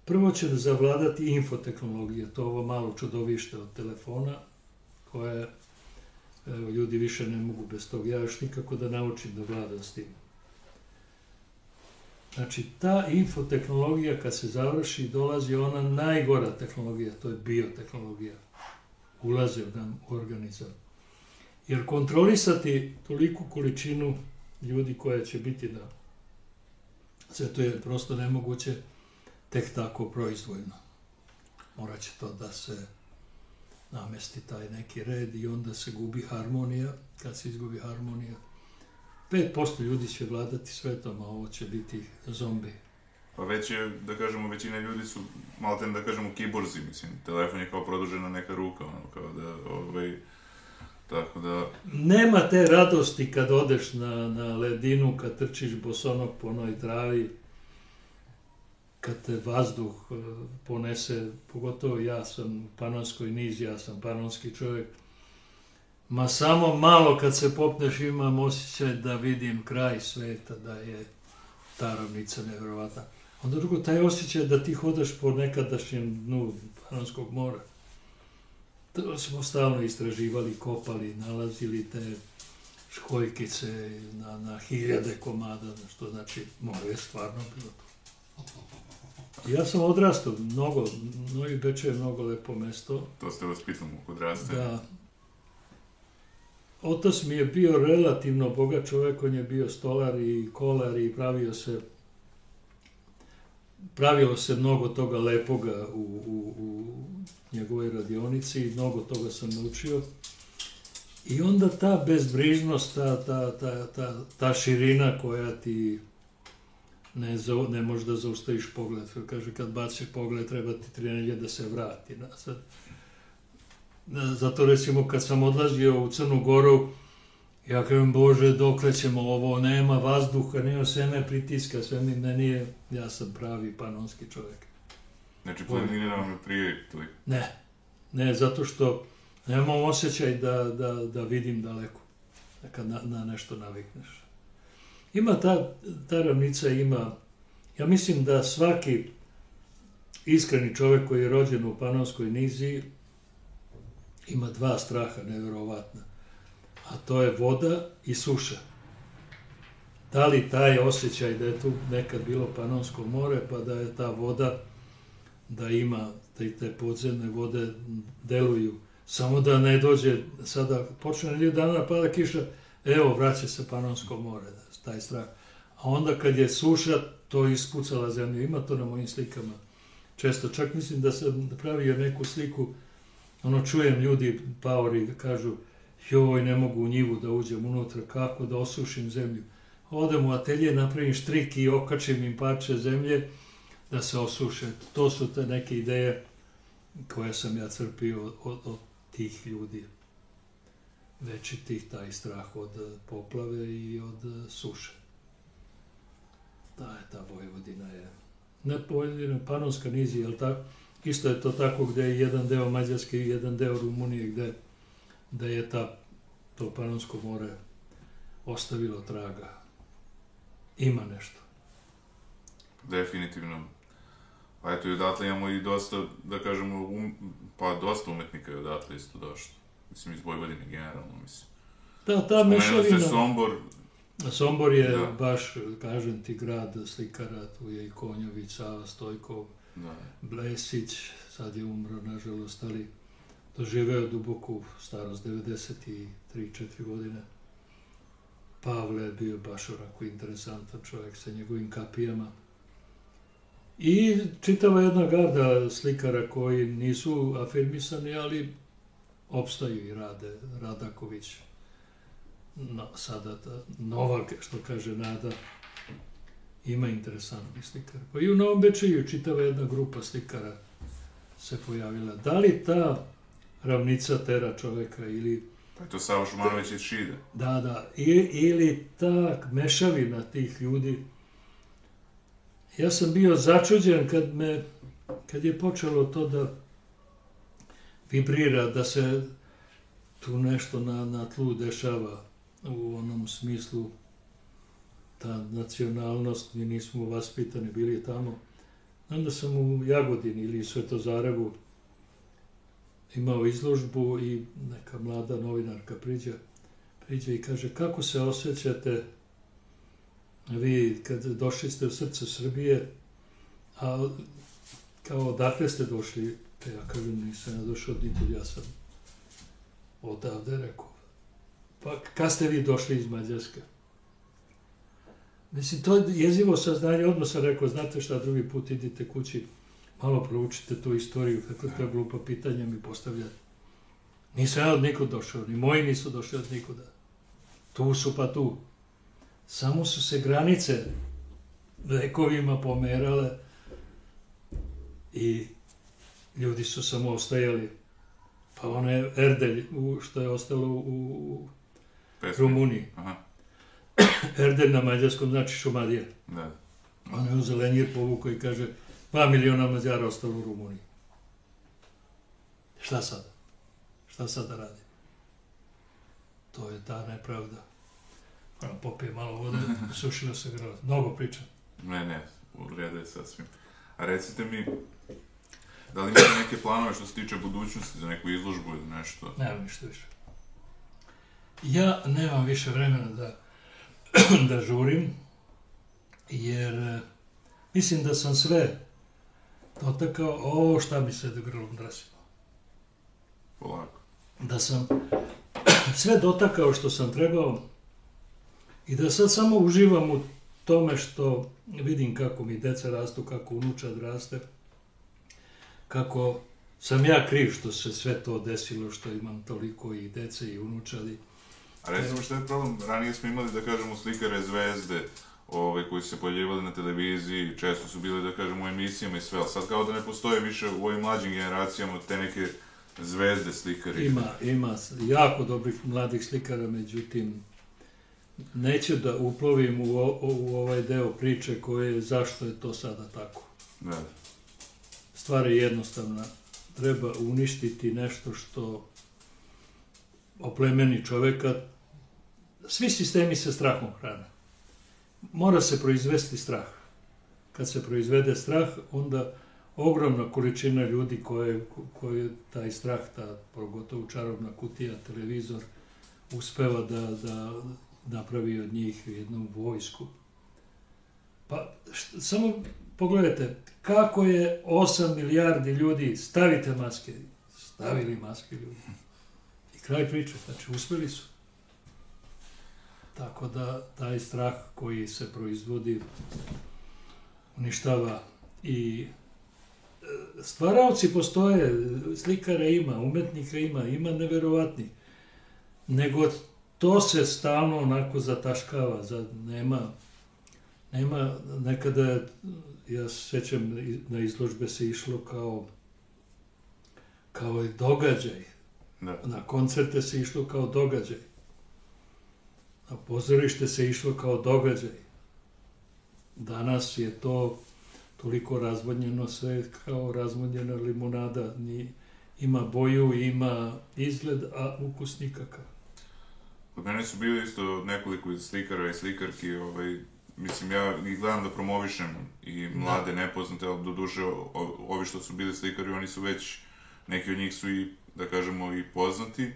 prvo će zavladati infotehnologija, to ovo malo čudovište od telefona, koje evo, ljudi više ne mogu bez toga. Ja još nikako da naučim da vladam s tim. Znači, ta infotehnologija kad se završi, dolazi ona najgora tehnologija, to je biotehnologija. Ulaze nam u organizam. Jer kontrolisati toliku količinu ljudi koja će biti da sve to je prosto nemoguće tek tako proizvoljno. Morat će to da se namesti taj neki red i onda se gubi harmonija. Kad se izgubi harmonija, 5% ljudi će vladati svetom, a ovo će biti zombi. Pa već je, da kažemo, većina ljudi su, malo da kažemo, kiborzi, mislim. Telefon je kao produžena neka ruka, ono, kao da, ovaj, tako da, Nema te radosti kad odeš na, na ledinu, kad trčiš bosonog po onoj travi, kad te vazduh e, ponese, pogotovo ja sam u Panonskoj nizi, ja sam panonski čovjek, ma samo malo kad se popneš imam osjećaj da vidim kraj sveta, da je ta ravnica nevjerovatna. Onda drugo, taj osjećaj da ti hodaš po nekadašnjem dnu Panonskog mora. To smo stalno istraživali, kopali, nalazili te školjkice na, na hiljade komada, što znači more je stvarno bilo to. Ja sam odrastao, mnogo, Novi Beč je mnogo lepo mesto, to ste vas pitam kod raste. da Otac mi je bio relativno bogat čovjek, on je bio stolar i kolar i pravio se pravilo se mnogo toga lepoga u, u, u njegovoj radionici i mnogo toga sam naučio. I onda ta bezbrižnost, ta, ta, ta, ta, ta širina koja ti ne, zau- ne može da zaustaviš pogled. Kaže, kad baciš pogled, treba ti tri nedelje da se vrati nazad. Da, Zato recimo kad sam odlazio u Crnu Goru, ja kažem, Bože, dokle ćemo ovo, nema vazduha, nema sve pritiska, sve mi ne nije, ja sam pravi panonski čovjek. Znači, planirano me prije toliko. Ne, ne, zato što nemam osjećaj da, da, da vidim daleko, kad na, na nešto navikneš. Ima ta, ta ravnica ima, ja mislim da svaki iskreni čovjek koji je rođen u Panonskoj nizi ima dva straha nevjerovatna, a to je voda i suša. Da li taj osjećaj da je tu nekad bilo Panonsko more, pa da je ta voda da ima te, te podzemne vode deluju. Samo da ne dođe, sada počne nedelju dana pada kiša, evo vraća se Panonsko more, taj strah. A onda kad je suša, to je ispucala zemlju. Ima to na mojim slikama. Često, čak mislim da sam pravio neku sliku, ono čujem ljudi, paori, kažu, joj, ne mogu u njivu da uđem unutra, kako da osušim zemlju. Odem u atelje, napravim štrik i okačim im parče zemlje, da se osuše. To su te neke ideje koje sam ja crpio od, od, tih ljudi. Veći tih taj strah od eh, poplave i od eh, suše. Da je ta Vojvodina je. Ne Vojvodina, Panonska nizi, jel tako? Isto je to tako gdje je jedan deo Mađarske i jedan deo Rumunije gdje, gdje je ta, to Panonsko more ostavilo traga. Ima nešto. Definitivno. A eto i odatle imamo i dosta, da kažemo, um, pa dosta umetnika je odatle isto došlo. Mislim, iz Vojvodine generalno, mislim. Da, ta Spomenuo ste mešavina... Sombor, Sombor je Da. baš, kažem ti, grad slikara, tu je i Konjović, Sava Stojkov, da, Blesić, sad je umro, nažalost, ali doživeo duboku starost, 93-4 godine. Pavle je bio baš onako interesantan čovjek sa njegovim kapijama. I čitava jedna garda slikara koji nisu afirmisani, ali opstaju i rade. Radaković, no, sada ta, Novak, što kaže Nada, ima interesantnih slikara. Pa i u Novom Bečeju čitava jedna grupa slikara se pojavila. Da li ta ravnica tera čoveka ili pa je to Savo Šumanović iz Šide. da, da, i, ili ta mešavina tih ljudi. Ja sam bio začuđen kad me, kad je počelo to da vibrira, da se tu nešto na, na tlu dešava u onom smislu ta nacionalnost, mi nismo vaspitani bili tamo. Onda sam u Jagodini ili Svetozarevu imao izložbu i neka mlada novinarka priđe, priđe i kaže kako se osjećate vi kad došli ste u srce Srbije, a kao odakle ste došli, pa ja kažem nisam ja došao od nikud, ja sam odavde rekao. Pa kad ste vi došli iz Mađarske? Mislim, to je jezivo saznanje, odmah sam rekao, znate šta, drugi put idite kući, malo proučite tu istoriju, kako to glupa pitanja mi postavljate. Nisam ja od nikud došao, ni moji nisu došli od nikuda. Tu su pa tu. Samo su se granice vekovima pomerale i ljudi su samo ostajali. Pa one Erdelj, u, što je ostalo u Pesmi. Rumuniji. Aha, Erdelj na mađarskom znači Šumadija. da. On je uzeo lenjir povukao i kaže, dva miliona Mađara ostalo u Rumuniji. Šta sad? Šta sad da radi? To je ta nepravda. Popije malo vode, sušila se grla. Mnogo pričam. Ne, ne, u redu je sasvim. A recite mi, da li imate neke planove što se tiče budućnosti za neku izložbu ili nešto? Nemam ništa više. Ja nemam više vremena da, da žurim, jer e, mislim da sam sve dotakao, o šta mi se do grlom drasilo. Polako. Da sam sve dotakao što sam trebao i da sad samo uživam u tome što vidim kako mi deca rastu, kako unučad raste, kako sam ja kriv što se sve to desilo, što imam toliko i dece i unučadi. A recimo što je problem, ranije smo imali, da kažemo, slikare zvezde, ove, koji su se pojavljivali na televiziji, često su bili, da kažemo, u emisijama i sve, ali sad kao da ne postoje više u ovim mlađim generacijama te neke zvezde slikari. Ima, ima jako dobrih mladih slikara, međutim, neću da uplovim u, o- u ovaj deo priče koje je zašto je to sada tako. Da, Stvar je jednostavna. Treba uništiti nešto što oplemeni čoveka. Svi sistemi se strahom hrane. Mora se proizvesti strah. Kad se proizvede strah, onda ogromna količina ljudi koje, koje taj strah, ta pogotovo čarobna kutija, televizor, uspeva da, da napravi od njih jednu vojsku. Pa samo pogledajte, kako je 8 milijardi ljudi, stavite maske, stavili maske ljudi. I kraj priče, znači uspeli su. Tako da taj strah koji se proizvodi uništava i e, stvaraoci postoje, slikara ima, umetnika ima, ima neverovatnih. Nego to se stalno onako zataškava, za, nema, nema, nekada, je, ja se sećam, na izložbe se išlo kao, kao i događaj, da. na koncerte se išlo kao događaj. Na pozorište se išlo kao događaj. Danas je to toliko razvodnjeno sve kao razvodnjena limunada. Ni, ima boju, ima izgled, a ukus nikakav. Kod mene su bili isto nekoliko slikara i slikarki, ovaj, mislim, ja ih gledam da promovišem i mlade, nepoznate, ali do duše, o- ovi što su bili slikari, oni su već, neki od njih su i, da kažemo, i poznati.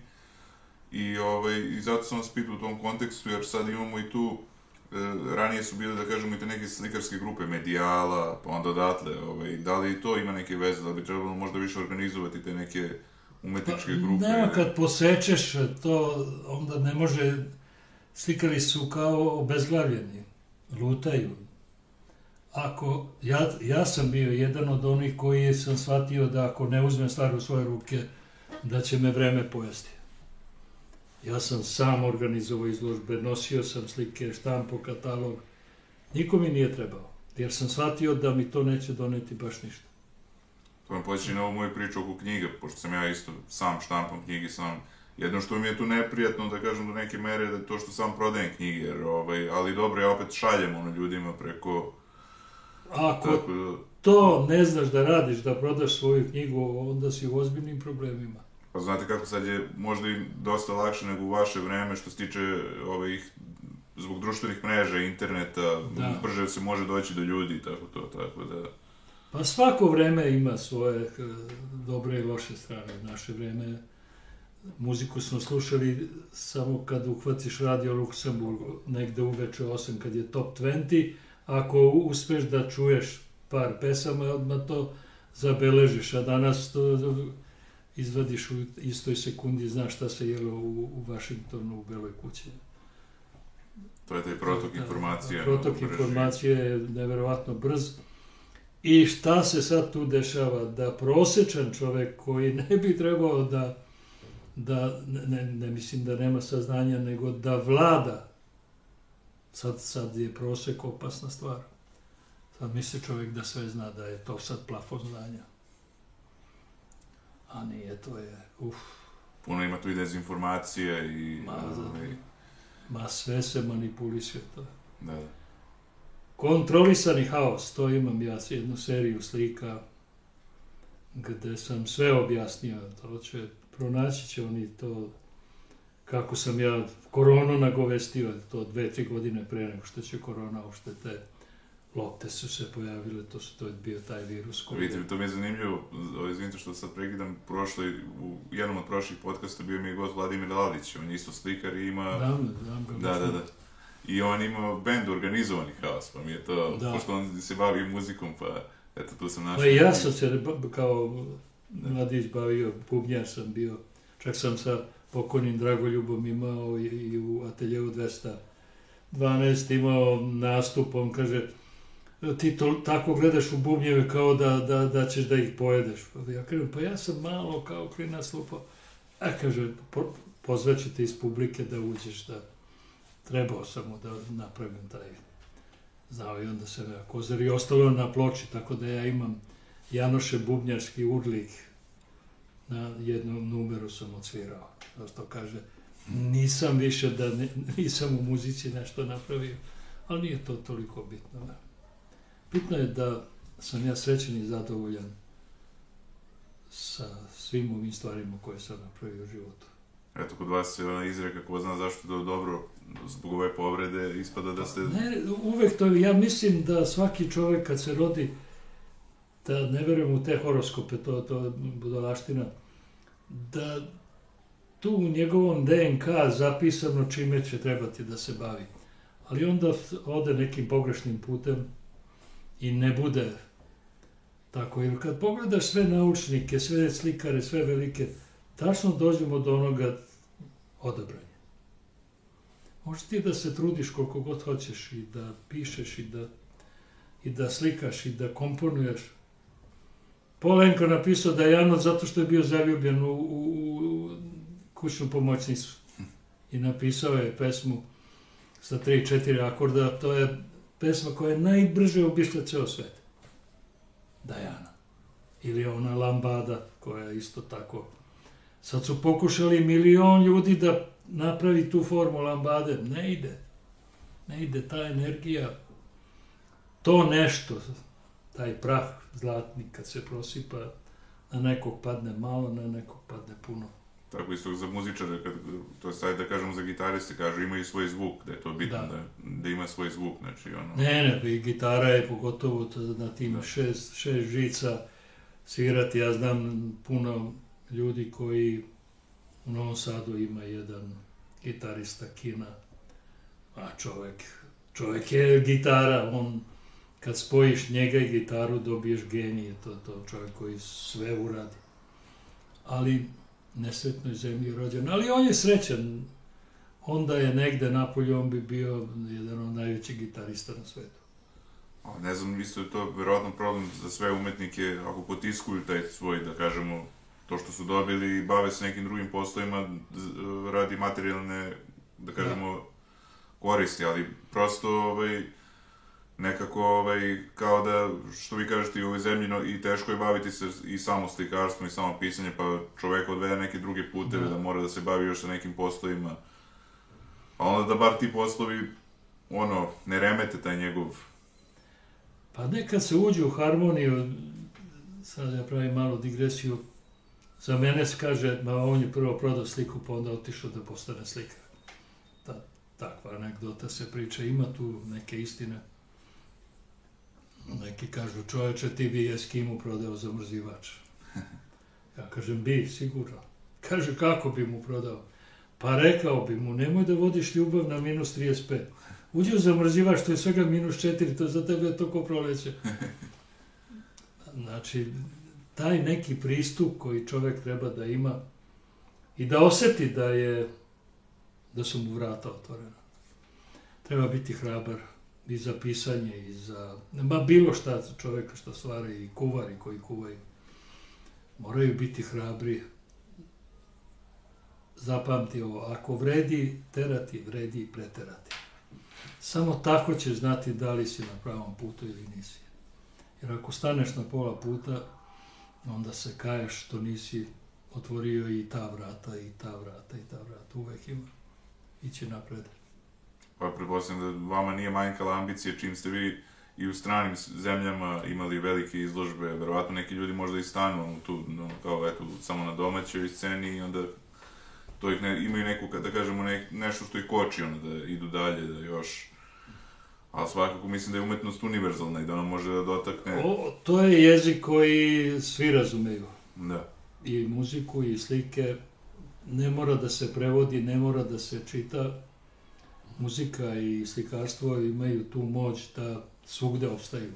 I, ovaj, i zato sam vas pitao u tom kontekstu, jer sad imamo i tu, e, ranije su bile, da kažemo, i te neke slikarske grupe, Medijala, pa onda odatle, ovaj, da li to ima neke veze, da bi trebalo možda više organizovati te neke umetničke grupe? Nema, kad posečeš to, onda ne može, slikari su kao obezglavljeni, lutaju. Ako, ja, ja sam bio jedan od onih koji sam shvatio da ako ne uzmem stvar u svoje ruke, da će me vreme pojesti. Ja sam sam organizovao izložbe, nosio sam slike, štampo, katalog. Niko mi nije trebao, jer sam shvatio da mi to neće doneti baš ništa. To me počinje na ovu moju priču oko knjiga, pošto sam ja isto sam štampam knjige, sam Jedno što mi je tu neprijatno, da kažem do neke mere, da je to što sam prodajem knjige, jer, ovaj, ali dobro, ja opet šaljem ono ljudima preko... Ako Tako da, to ne znaš da radiš, da prodaš svoju knjigu, onda si u ozbiljnim problemima. pa znate kako sad je možda i dosta lakše nego u vaše vreme što se tiče ovih zbog društvenih mreža, interneta, Da. brže se može doći do ljudi tako to, tako da... Pa svako vreme ima svoje eh, dobre i loše strane. Naše vreme muziku smo slušali samo kad uhvatiš radio Luksemburg negde uveče 8 kad je top 20. Ako uspeš da čuješ par pesama, odmah to zabeležiš, a danas to izvadiš u istoj sekundi, znaš šta se jelo u, u Vašingtonu, u Beloj kući. To je taj protok informacija. Protok u informacije je neverovatno brz. I šta se sad tu dešava? Da prosečan čovek koji ne bi trebao da, da ne, ne, mislim da nema saznanja, nego da vlada, sad, sad je prosek opasna stvar. Sad misli čovek da sve zna, da je to sad plafon znanja. A nije, to je, uf, Puno ima tu i dezinformacija i... Ma, da. ma sve se manipulisuje to. da, da. Kontrolisani haos, to imam ja jednu seriju slika gde sam sve objasnio, to će, pronaći će oni to kako sam ja koronu nagovestio, to dve, tri godine pre nego što će korona, uopšte te lopte su se pojavile, to, su, to je bio taj virus koji... Vidite, to mi je zanimljivo, izvinite što sad prekidam, prošli, u jednom od prošlih podcasta bio mi je gost Vladimir Lalić, on je isto slikar i ima... Znam, znam ga. Da, da, da. I on ima bend organizovani haos, pa mi je to, Da. pošto on se bavi muzikom, pa eto tu sam našao. Pa ja sam se kao mladić bavio, bubnjar sam bio, čak sam sa pokojnim Dragoljubom imao i, i u ateljevu 212 imao nastup, on kaže, ti to, tako gledaš u bubnjeve kao da, da, da ćeš da ih pojedeš. Pa ja kažem, pa ja sam malo kao klinac lupao. A kaže, po, pozvaću te iz publike da uđeš, da trebao sam mu da napravim taj znao onda sam ja kozar i ostalo na ploči, tako da ja imam Janoše Bubnjarski urlik na jednom numeru sam odsvirao. Kao što kaže, nisam više da ne, nisam u muzici nešto napravio, ali nije to toliko bitno. Da. Bitno je da sam ja srećen i zadovoljan sa svim ovim stvarima koje sam napravio u životu. Eto, kod vas je ona izreka, ko zna zašto to dobro, zbog ove povrede, ispada da ste... Ne, uvek to, ja mislim da svaki čovek kad se rodi, da ne verujem u te horoskope, to, to je budalaština, da tu u njegovom DNK zapisano čime će trebati da se bavi. Ali onda ode nekim pogrešnim putem i ne bude tako. Jer kad pogledaš sve naučnike, sve slikare, sve velike, tačno dođemo do onoga odabranja. Možeš ti da se trudiš koliko god hoćeš i da pišeš i da, i da slikaš i da komponuješ. Polenko napisao da je Janot zato što je bio zaljubljen u, u, u kućnu pomoćnicu. I napisao je pesmu sa tri, četiri akorda. To je pesma koja je najbrže obišla ceo svet. Dajana. Ili ona Lambada koja je isto tako. Sad su pokušali milion ljudi da napravi tu formu lambade. Ne ide. Ne ide ta energija. To nešto, taj prah zlatni kad se prosipa, na nekog padne malo, na nekog padne puno. Tako isto za muzičare, kad, to je sad da kažemo za gitariste, kažu imaju svoj zvuk, da je to bitno, Da. da, da ima svoj zvuk, znači ono... Ne, ne, i gitara je pogotovo to na tim Da. šest, šest žica svirati. Ja znam puno ljudi koji u Novom Sadu ima jedan gitarista Kina, a čovjek, čovjek je gitara, on kad spojiš njega i gitaru dobiješ genije, to, to čovjek koji sve uradi. Ali nesretnoj zemlji je rođen, ali on je srećan, onda je negde napolju, on bi bio jedan od najvećih gitarista na svetu. A, Ne znam, isto je to verovatno problem za sve umetnike, ako potiskuju taj svoj, da kažemo, to što su dobili i bave se nekim drugim poslovima radi materijalne, da kažemo, koristi, ali prosto, ovaj, nekako, ovaj, kao da, što vi kažete, i u ovoj zemlji, no, i teško je baviti se i samo slikarstvom i samo pisanje, pa čovek odvede neke druge puteve, Da. da mora da se bavi još sa nekim poslovima. A onda da bar ti poslovi, ono, ne remete taj njegov Pa nekad se uđe u harmoniju, sad ja pravim malu digresiju, za mene se kaže, ma on je prvo prodao sliku, pa onda otišao da postane slikar. Ta, takva anegdota se priča, ima tu neke istine. Neki kažu, čoveče, ti bi Eskimu prodao za mrzivač. Ja kažem, bi, sigurno. Kaže, kako bi mu prodao? Pa rekao bi mu, nemoj da vodiš ljubav na minus 35. Uđe u zamrzivač, to je svega minus 4, to je za tebe to ko proleće. Znači, taj neki pristup koji čovjek treba da ima i da oseti da je, da su mu vrata otvorena. Treba biti hrabar i za pisanje i za, ma bilo šta čovjeka što stvara i kuvari koji kuvaju. Moraju biti hrabri. Zapamti ovo, ako vredi terati, vredi i preterati. Samo tako ćeš znati da li si na pravom putu ili nisi. Jer ako staneš na pola puta, onda se kaješ što nisi otvorio i ta vrata, i ta vrata, i ta vrata. Uvek ima. Ići napred. Pa pretpostavljam da vama nije manjkala ambicija čim ste vi i u stranim zemljama imali velike izložbe, verovatno neki ljudi možda i stanu tu, no, kao eto, samo na domaćoj sceni i onda to ih ne, imaju neku, da kažemo, ne, nešto što ih koči, ono, da idu dalje, da još... Ali svakako mislim da je umetnost univerzalna i da ona može da dotakne... O, to je jezik koji svi razumeju. Da. I muziku, i slike. Ne mora da se prevodi, ne mora da se čita. Muzika i slikarstvo imaju tu moć da svugde opstaju.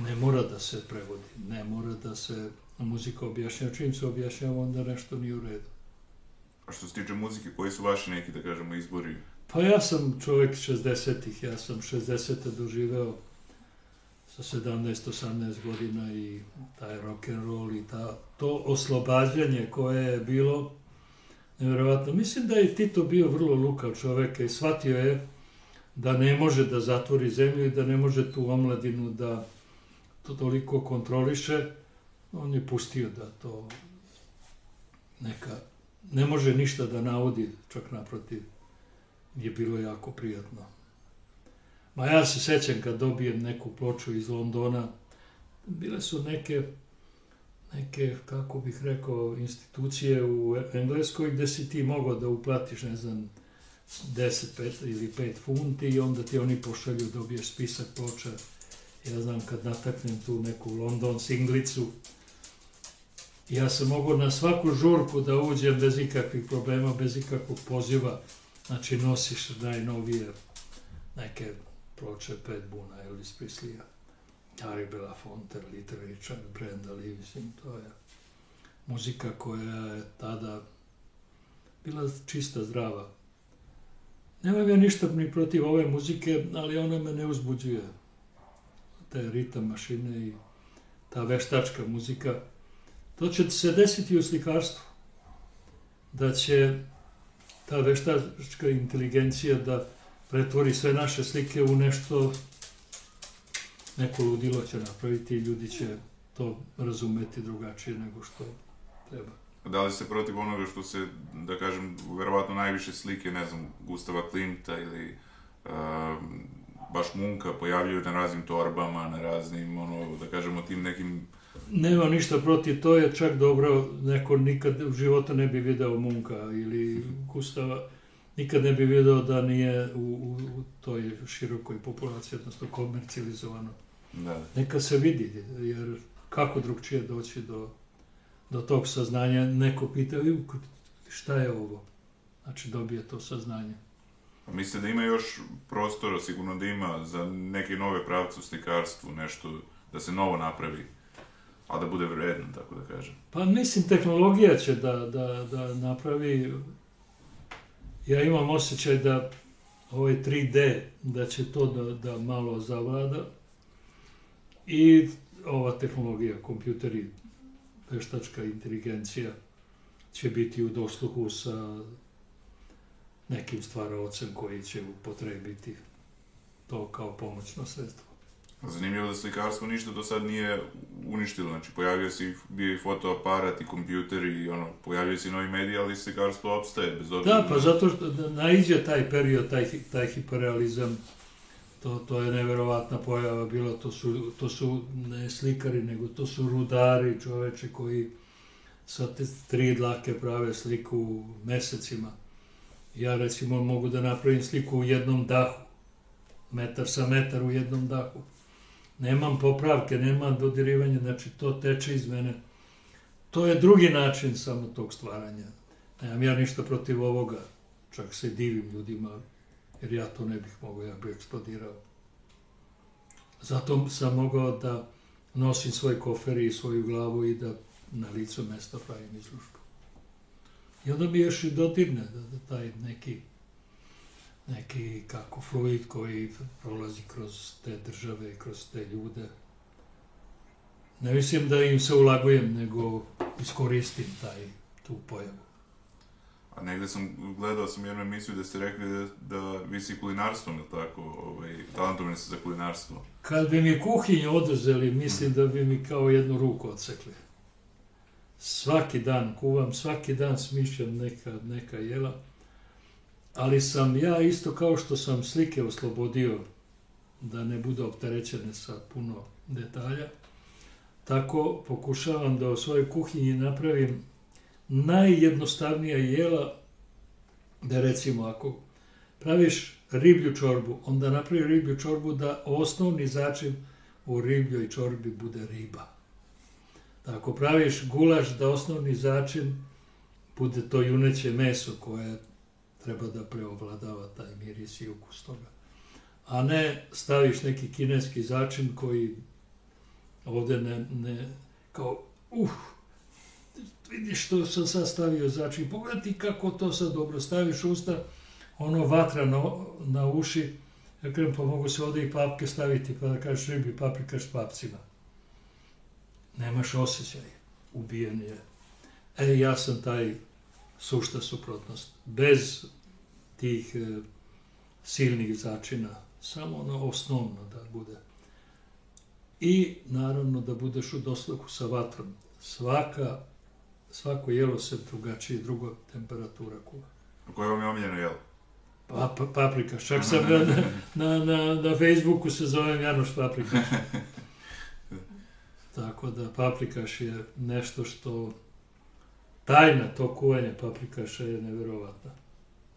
Ne mora da se prevodi, ne mora da se muzika objašnjava. Čim se objašnjava, onda nešto nije u redu. A što se tiče muzike, koji su vaši neki, da kažemo, izbori? Pa ja sam čovjek 60-ih, ja sam 60. doživeo sa 17-18 godina i taj rock and roll i ta, to oslobađanje koje je bilo nevjerovatno. Mislim da je Tito bio vrlo lukav čovjek i shvatio je da ne može da zatvori zemlju i da ne može tu omladinu da to toliko kontroliše. On je pustio da to neka, ne može ništa da navodi, čak naprotiv je bilo jako prijatno. Ma ja se sećam kad dobijem neku ploču iz Londona, bile su neke, neke, kako bih rekao, institucije u Engleskoj gde si ti mogao da uplatiš, ne znam, 10 5 ili 5 funti i onda ti oni pošalju, dobiješ spisak ploča. Ja znam kad nataknem tu neku London singlicu, ja sam mogao na svaku žurku da uđem bez ikakvih problema, bez ikakvog poziva. Znači nosiš najnovije neke ploče Pet Buna, Elvis Prisleya, Harry Belafonte, Little Richard, Brenda Lee, mislim, to je muzika koja je tada bila čista, zdrava. Nemam ja ništa ni protiv ove muzike, ali ona me ne uzbuđuje. Te ritam mašine i ta veštačka muzika. To će se desiti u slikarstvu. Da će ta veštačka inteligencija da pretvori sve naše slike u nešto, neko ludilo će napraviti i ljudi će to razumeti drugačije nego što treba. Da li ste protiv onoga što se, da kažem, verovatno najviše slike, ne znam, Gustava Klimta ili uh, baš Munka pojavljuju na raznim torbama, na raznim, ono, da kažemo, tim nekim... Nema ništa protiv, to je čak dobro, neko nikad u životu ne bi video Munka ili Gustava, nikad ne bi vidio da nije u, u, u toj širokoj populaciji, odnosno komercijalizovano. Da. Neka se vidi, jer kako drugčije doći do, do tog saznanja, neko pita "Ju, šta je ovo? Znači dobije to saznanje. A mislite da ima još prostora, sigurno da ima, za neke nove pravce u slikarstvu, nešto da se novo napravi, a da bude vredno, tako da kažem. Pa mislim, tehnologija će da, da, da napravi... Ja imam osjećaj da ovaj 3D, da će to da, da malo zavlada. I ova tehnologija, kompjuteri, veštačka inteligencija će biti u dosluhu sa nekim stvaraocem koji će upotrebiti to kao pomoćno sredstvo. Zanimljivo da slikarstvo ništa do sad nije uništilo, znači pojavio se i, bio i fotoaparat i kompjuter i ono, pojavio se i novi mediji, ali slikarstvo opstaje bez obzira. Da, pa zato što da naiđe taj period, taj, taj hiperrealizam, to, to je neverovatna pojava bila, to su, to su ne slikari, nego to su rudari, čoveče koji sa te tri dlake prave sliku mesecima. Ja recimo mogu da napravim sliku u jednom dahu, metar sa metar u jednom dahu. Nemam popravke, nemam dodirivanja, znači to teče iz mene. To je drugi način samo tog stvaranja. Nemam ja ništa protiv ovoga, čak se divim ljudima, jer ja to ne bih mogao, ja bih eksplodirao. Zato sam mogao da nosim svoj kofer i svoju glavu i da na licu mesta pravim izložbu. I onda mi još i dodirne da, da taj neki neki kako fluid koji prolazi kroz te države i kroz te ljude. Ne mislim da im se ulagujem, nego iskoristim taj, tu pojavu. A negde sam, gledao sam jednu emisiju da ste rekli da, da vi si kulinarstvom, ili tako, ovaj, talentovani ste za kulinarstvo. Kad bi mi kuhinju oduzeli, mislim da bi mi kao jednu ruku odsekli. Svaki dan kuvam, svaki dan smišljam neka, neka jela, ali sam ja isto kao što sam slike oslobodio da ne budu opterećene sa puno detalja, tako pokušavam da u svojoj kuhinji napravim najjednostavnija jela, da recimo ako praviš riblju čorbu, onda napravi riblju čorbu da osnovni začin u ribljoj čorbi bude riba. Da ako praviš gulaš da osnovni začin bude to juneće meso koje treba da preovladava taj miris i ukus toga. A ne staviš neki kineski začin koji ovde ne, ne kao, uh, vidiš što sam sad stavio začin, pogledaj kako to sad dobro staviš usta, ono vatra na, na uši, ja kažem, pa mogu se ovde i papke staviti, pa da kažeš ribi paprika s papcima. Nemaš osjećaj, ubijen je. E, ja sam taj sušta suprotnost. Bez tih e, silnih začina, samo ono osnovno da bude. I naravno da budeš u dosluhu sa vatrom. Svaka, svako jelo se drugačije, druga temperatura kuva. A koje vam je omiljeno jelo? Pa, pa, paprikaš, čak sam na, na, na, na Facebooku se zovem Janoš Paprikaš. Tako da paprikaš je nešto što tajna to kuvanja paprikaša je neverovatna.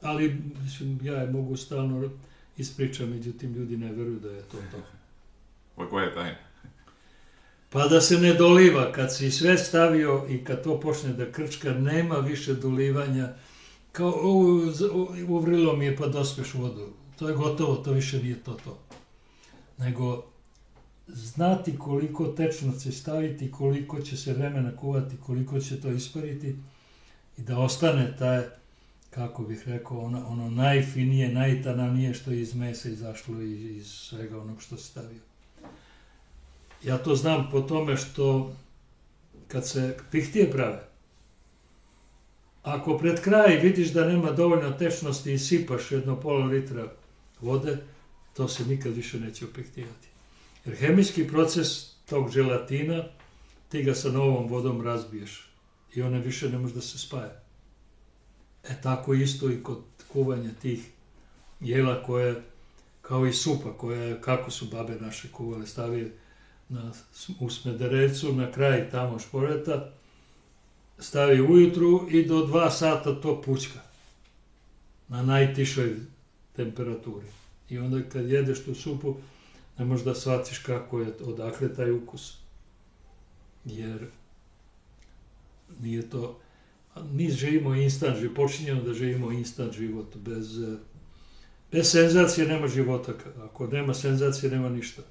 Ali, mislim, ja je mogu stalno ispričam, međutim, ljudi ne veruju da je to to. Pa koja je tajna? Pa da se ne doliva, kad si sve stavio i kad to počne da krčka, nema više dolivanja, kao u, uvrilo mi je pa dospeš vodu. To je gotovo, to više nije to to. Nego znati koliko tečnosti staviti, koliko će se vremena kuvati, koliko će to ispariti i da ostane taj, kako bih rekao, ono, ono najfinije, najtananije što je iz mesa izašlo i iz svega onog što se stavio. Ja to znam po tome što kad se pihtije prave, ako pred kraj vidiš da nema dovoljno tečnosti i sipaš jedno pola litra vode, to se nikad više neće upihtijati. Jer hemijski proces tog želatina, ti ga sa novom vodom razbiješ i one više ne može da se spaja. E tako isto i kod kuvanja tih jela koje, kao i supa, koja, kako su babe naše kuvale, stavije na, u smederecu na kraj tamo šporeta, stavi ujutru i do dva sata to pućka. na najtišoj temperaturi. I onda kad jedeš tu supu, ne možeš da shvatiš kako je, odakle taj ukus. Jer nije to, mi živimo instant život, počinjemo da živimo instant život, bez, bez senzacije nema života, ako nema senzacije nema ništa.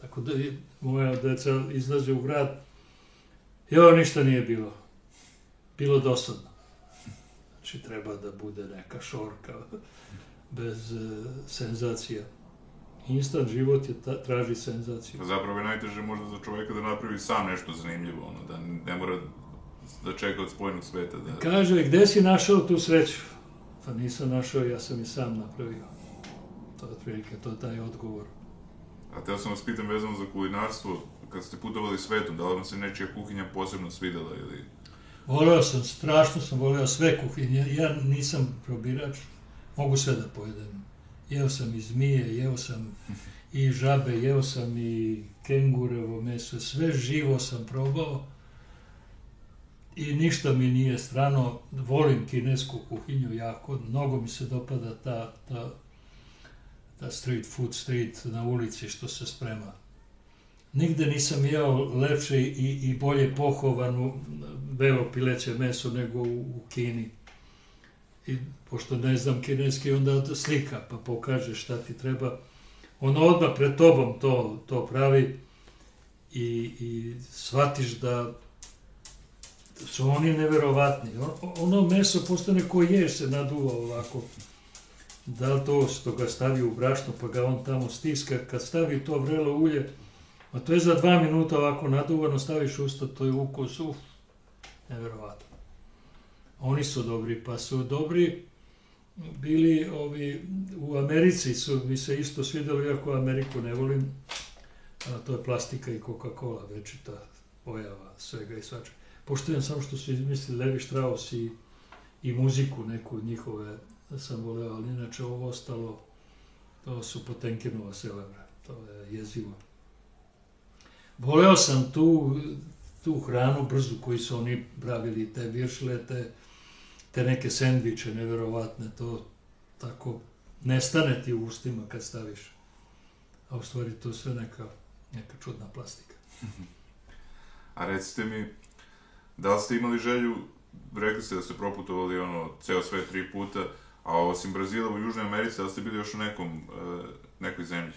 Tako da moja deca izlaze u grad, jo, ništa nije bilo. Bilo dosadno. Znači treba da bude neka šorka bez uh, senzacija. Instant život je ta, traži senzaciju. Zapravo je najteže možda za čoveka da napravi sam nešto zanimljivo, ono, da ne mora da čeka od spojenog sveta. Da... Kaže, gde si našao tu sreću? Pa nisam našao, ja sam i sam napravio. To je otprilike, to je taj odgovor. A teo sam vas pitam vezano za kulinarstvo, kad ste putovali svetom, da li vam se nečija kuhinja posebno svidela ili... Voleo sam, strašno sam voleo sve kuhinje. Ja nisam probirač, mogu sve da pojedem. Jeo sam i zmije, jeo sam i žabe, jeo sam i kengurevo meso, sve živo sam probao i ništa mi nije strano. Volim kinesku kuhinju jako, mnogo mi se dopada ta, ta, ta street food, street na ulici što se sprema. Nigde nisam jeo lepše i, i bolje pohovanu belo pileće meso nego u, u Kini. I pošto ne znam kineski, onda slika pa pokaže šta ti treba. On odmah pred tobom to, to pravi i, i shvatiš da su oni neverovatni. Ono meso postane ko ješ se naduva ovako. Da li to što ga stavi u brašno pa ga on tamo stiska, kad stavi to vrelo ulje, a to je za dva minuta ovako naduvano, staviš usta, to je ukus, uf, neverovatno. Oni su dobri, pa su dobri bili ovi, u Americi su mi se isto svidjeli, iako Ameriku ne volim, a to je plastika i Coca-Cola, večita pojava svega i svačega. Poštujem samo što su izmislili Levi Strauss i, i muziku neku njihove sam voleo, ali inače ovo ostalo, to su Potenkinova selebra, to je jezivo. Voleo sam tu, tu hranu brzu koju su oni pravili, te viršle, te, neke sendviče neverovatne, to tako nestane ti u ustima kad staviš. A u stvari to sve neka, neka čudna plastika. A recite mi, da li ste imali želju, rekli ste da ste proputovali ono, ceo sve tri puta, a osim Brazila u Južnoj Americi, da ste bili još u nekom, uh, nekoj zemlji?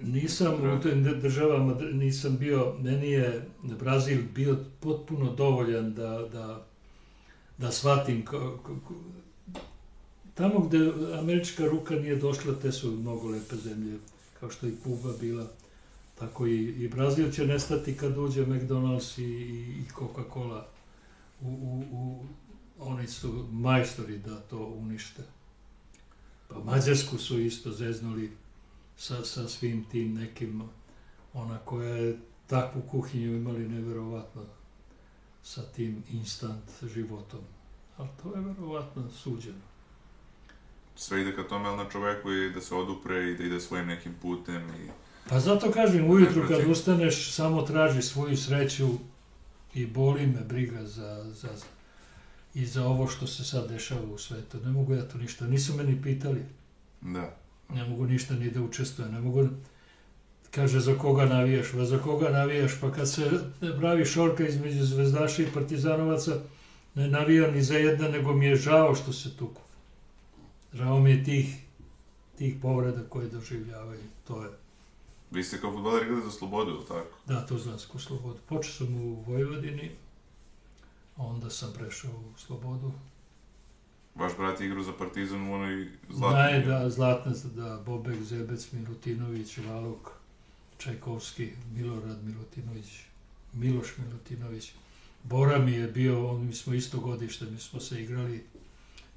Nisam u tim državama, nisam bio, meni je Brazil bio potpuno dovoljan da, da, da shvatim tamo gde američka ruka nije došla, te su mnogo lepe zemlje, kao što i Kuba bila, tako i, i Brazil će nestati kad uđe McDonald's i, i Coca-Cola u, u, u, oni su majstori da to unište. Pa Mađarsku su isto zeznuli sa, sa svim tim nekim, ona koja je takvu kuhinju imali neverovatno sa tim instant životom. Ali to je verovatno suđeno. Sve ide ka tome, ali na čoveku je da se odupre i da ide svojim nekim putem i... Pa zato kažem, ujutru kad ustaneš, samo traži svoju sreću i boli me briga za, za, i za ovo što se sad dešava u svetu. Ne mogu ja to ništa, nisu me ni pitali. Da. Ne mogu ništa ni da učestvujem, ne mogu... Kaže, za koga navijaš? Pa za koga navijaš? Pa kad se pravi šorka između zvezdaša i partizanovaca, ne navijam ni za jedna, nego mi je žao što se tuku. Žao mi je tih, tih povreda koje doživljavaju. To je Vi ste kao futbaler igrali za Slobodu, tako? Da, to znam za Slobodu. Počeo sam u Vojvodini, onda sam prešao u Slobodu. Vaš brat je igrao za Partizan u onoj zlatnoj... Naj, da, Zlatna, da, Bobek, Zebec, Milutinović, Valuk, Čajkovski, Milorad Milutinović, Miloš Milutinović. Bora mi je bio, on, mi smo isto godište, mi smo se igrali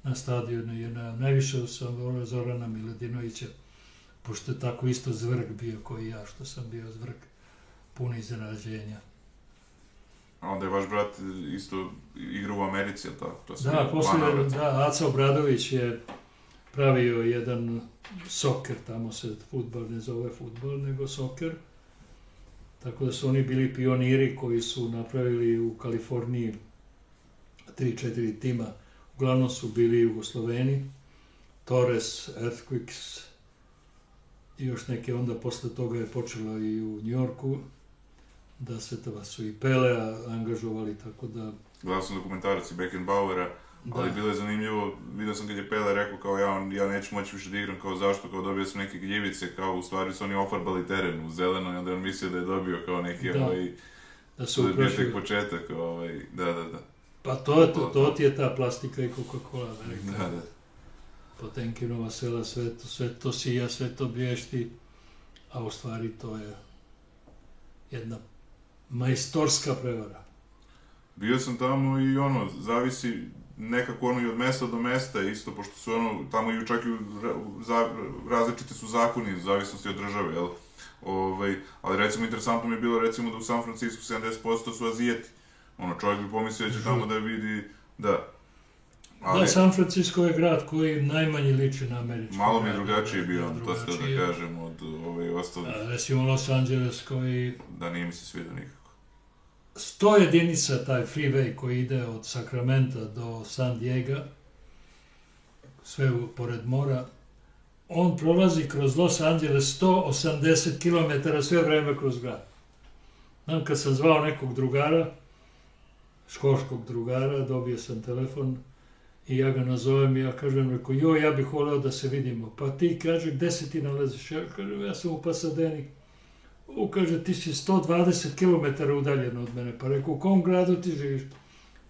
na stadionu, jer na, najviše sam Zorana Miladinovića, pošto je tako isto zvrg bio koji ja, što sam bio zvrg, puno iznenađenja. A onda je vaš brat isto igrao u Americi, ali tako? To da, posle, da, Aca Obradović je pravio jedan soker, tamo se futbal ne zove futbal, nego soker. Tako da su oni bili pioniri koji su napravili u Kaliforniji 3-4 tima. Uglavnom su bili Jugosloveni, Torres, Earthquakes i još neke, onda posle toga je počelo i u Njorku, da se to su i Pelea angažovali, tako da... Gledao sam dokumentarac i Beckenbauera, ali Da. bilo je zanimljivo, vidio sam kad je Pele rekao kao ja, on- ja neću moći više da igram, kao zašto, kao dobio sam neke gljivice, kao u stvari su oni ofarbali teren u zeleno i onda je on mislio da je dobio kao neki, Da. ovaj, da se to je bio uprašio. tek početak, ovaj, da, da, da, Pa to, je to, to ti je ta plastika i Coca-Cola, velika. da, da. Potemkinova sela, sve to, sve to sija, sve to blješti, a u stvari to je jedna majstorska prevara. Bio sam tamo i ono, zavisi nekako ono i od mesta do mesta isto, pošto su ono, tamo i čak i za, različiti su zakoni u zavisnosti od države, jel? Ovaj, ali recimo interesantno mi je bilo recimo da u San Francisco 70% su Azijeti. Ono, čovjek bi pomislio da će tamo da vidi, da. Ali, Da, San Francisco je grad koji najmanje liči na američki malo mi je drugačiji bio, da, to ste da kažem, od ovaj, ostalih, Recimo Los Angeles koji da nije mi se svidio nikako. 100 jedinica taj freeway koji ide od Sacramento do San Diego, sve u, pored mora, on prolazi kroz Los Angeles 180 km sve vreme kroz grad. Znam kad sam zvao nekog drugara, školskog drugara, dobio sam telefon i ja ga nazovem i ja kažem, rekao, joj, ja bih voleo da se vidimo. Pa ti, kaže, gde se ti nalaziš? Ja kažem, ja sam u Pasadeni. U, kaže, ti si 120 km udaljen od mene. Pa rekao, u kom gradu ti živiš?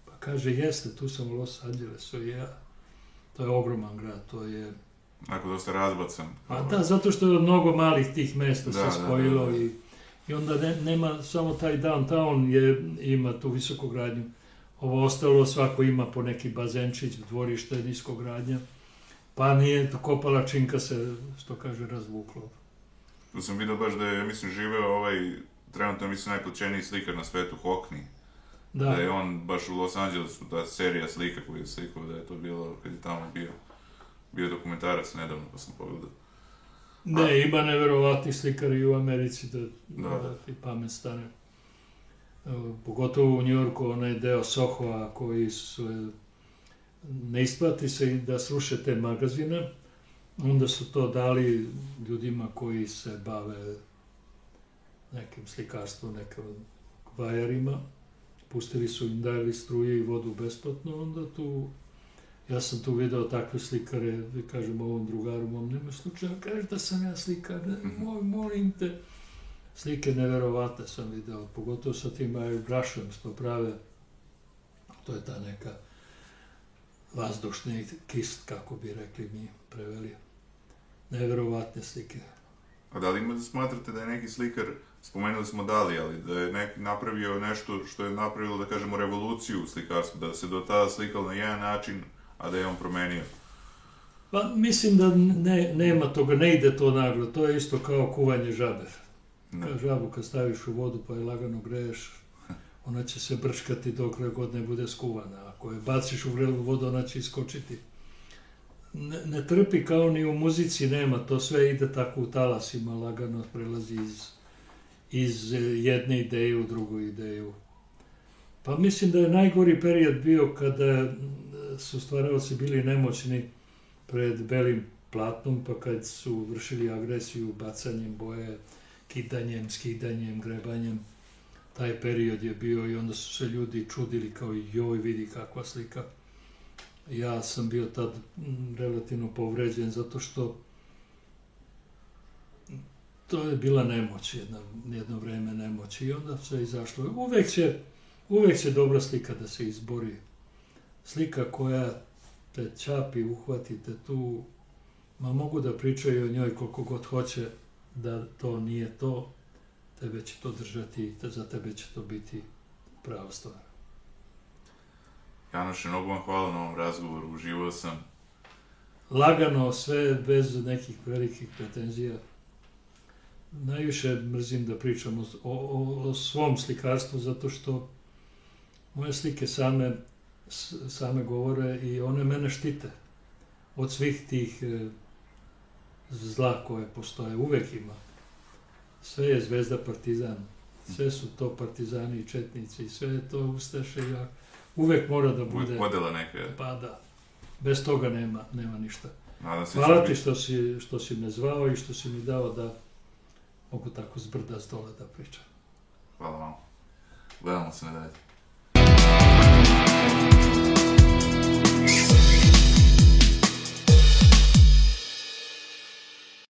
Pa kaže, jeste, tu sam u Los Angelesu i ja. To je ogroman grad, to je... Onako dosta razbacan. A da, zato što je mnogo malih tih mesta Da, se da, spojilo da, da. i, i onda ne, nema samo taj downtown je, ima tu visokogradnju. Ovo ostalo svako ima po neki bazenčić, dvorište, niskogradnja. Pa nije, kopala činka se, što kaže, razvuklo. Tu sam vidio baš da je, mislim, živeo ovaj, trenutno mislim najplaćeniji slikar na svetu, Hockney. Da, Da je on baš u Los Angelesu, ta serija slika koju je slikao, da je to bilo kad je tamo bio. Bio je dokumentarac nedavno, pa sam pogledao. ne, ima neverovatni slikari u Americi da, Da, da, da. ti pamet stane. E, Pogotovo u Njorku, onaj deo Sohoa koji su, ne isplati se da sruše te magazine, onda su to dali ljudima koji se bave nekim slikarstvom, nekim vajarima, pustili su im, dali struje i vodu besplatno, onda tu, ja sam tu video takve slikare, da kažem ovom drugaru, mom, nema slučaja, kažeš da sam ja slikar, ne, Mhm. moj, molim te. Slike neverovatne sam video, pogotovo sa tim airbrushom što prave, to je ta neka vazdušni kist, kako bi rekli mi preveli. Neverovatne slike. A da li ima da smatrate da je neki slikar, spomenuli smo Dali, ali da je neki napravio nešto što je napravilo, da kažemo, revoluciju u slikarstvu, da se do tada slikalo na jedan način, a da je on promenio. Pa mislim da ne, nema toga, ne ide to naglo, to je isto kao kuvanje žabe. Da. Kao žabu kad staviš u vodu pa je lagano greješ, ona će se brčkati dokle god ne bude skuvana. Ako je baciš u vrelu vodu, ona će iskočiti. Ne, ne trpi kao ni u muzici, nema, to sve ide tako u talasima, lagano prelazi iz, iz eh, jedne ideje u drugu ideju. Pa mislim da je najgori period bio kada mm, su stvaraoci bili nemoćni pred belim platnom, pa kad su vršili agresiju bacanjem boje, kidanjem, skidanjem, grebanjem, taj period je bio i onda su se ljudi čudili kao joj vidi kakva slika. Ja sam bio tad mm, relativno povređen zato što to je bila nemoć, jedno, jedno vreme nemoć i onda se izašlo. Uvek će, uvek će dobra slika da se izbori. Slika koja te čapi, uhvatite tu, ma mogu da pričaju o njoj koliko god hoće, da to nije to, tebe će to držati za tebe će to biti prava stvar. Janoše, mnogo vam hvala na ovom razgovoru, uživao sam. Lagano, sve bez nekih velikih pretenzija. Najviše mrzim da pričam o, o, o svom slikarstvu zato što moje slike same, same govore i one mene štite od svih tih e, zla koje postoje. Uvek ima. Sve je zvezda partizan. Sve su to partizani i četnici. Sve je to ustaše. Ja, uvek mora da bude... Uvijek podela neka. Pa da, bez toga nema, nema ništa. Nadam se Hvala će ti što si, što si me zvao i što si mi dao da mogu tako zbrda s dole da pričam. Hvala vam. Gledamo se na dalje.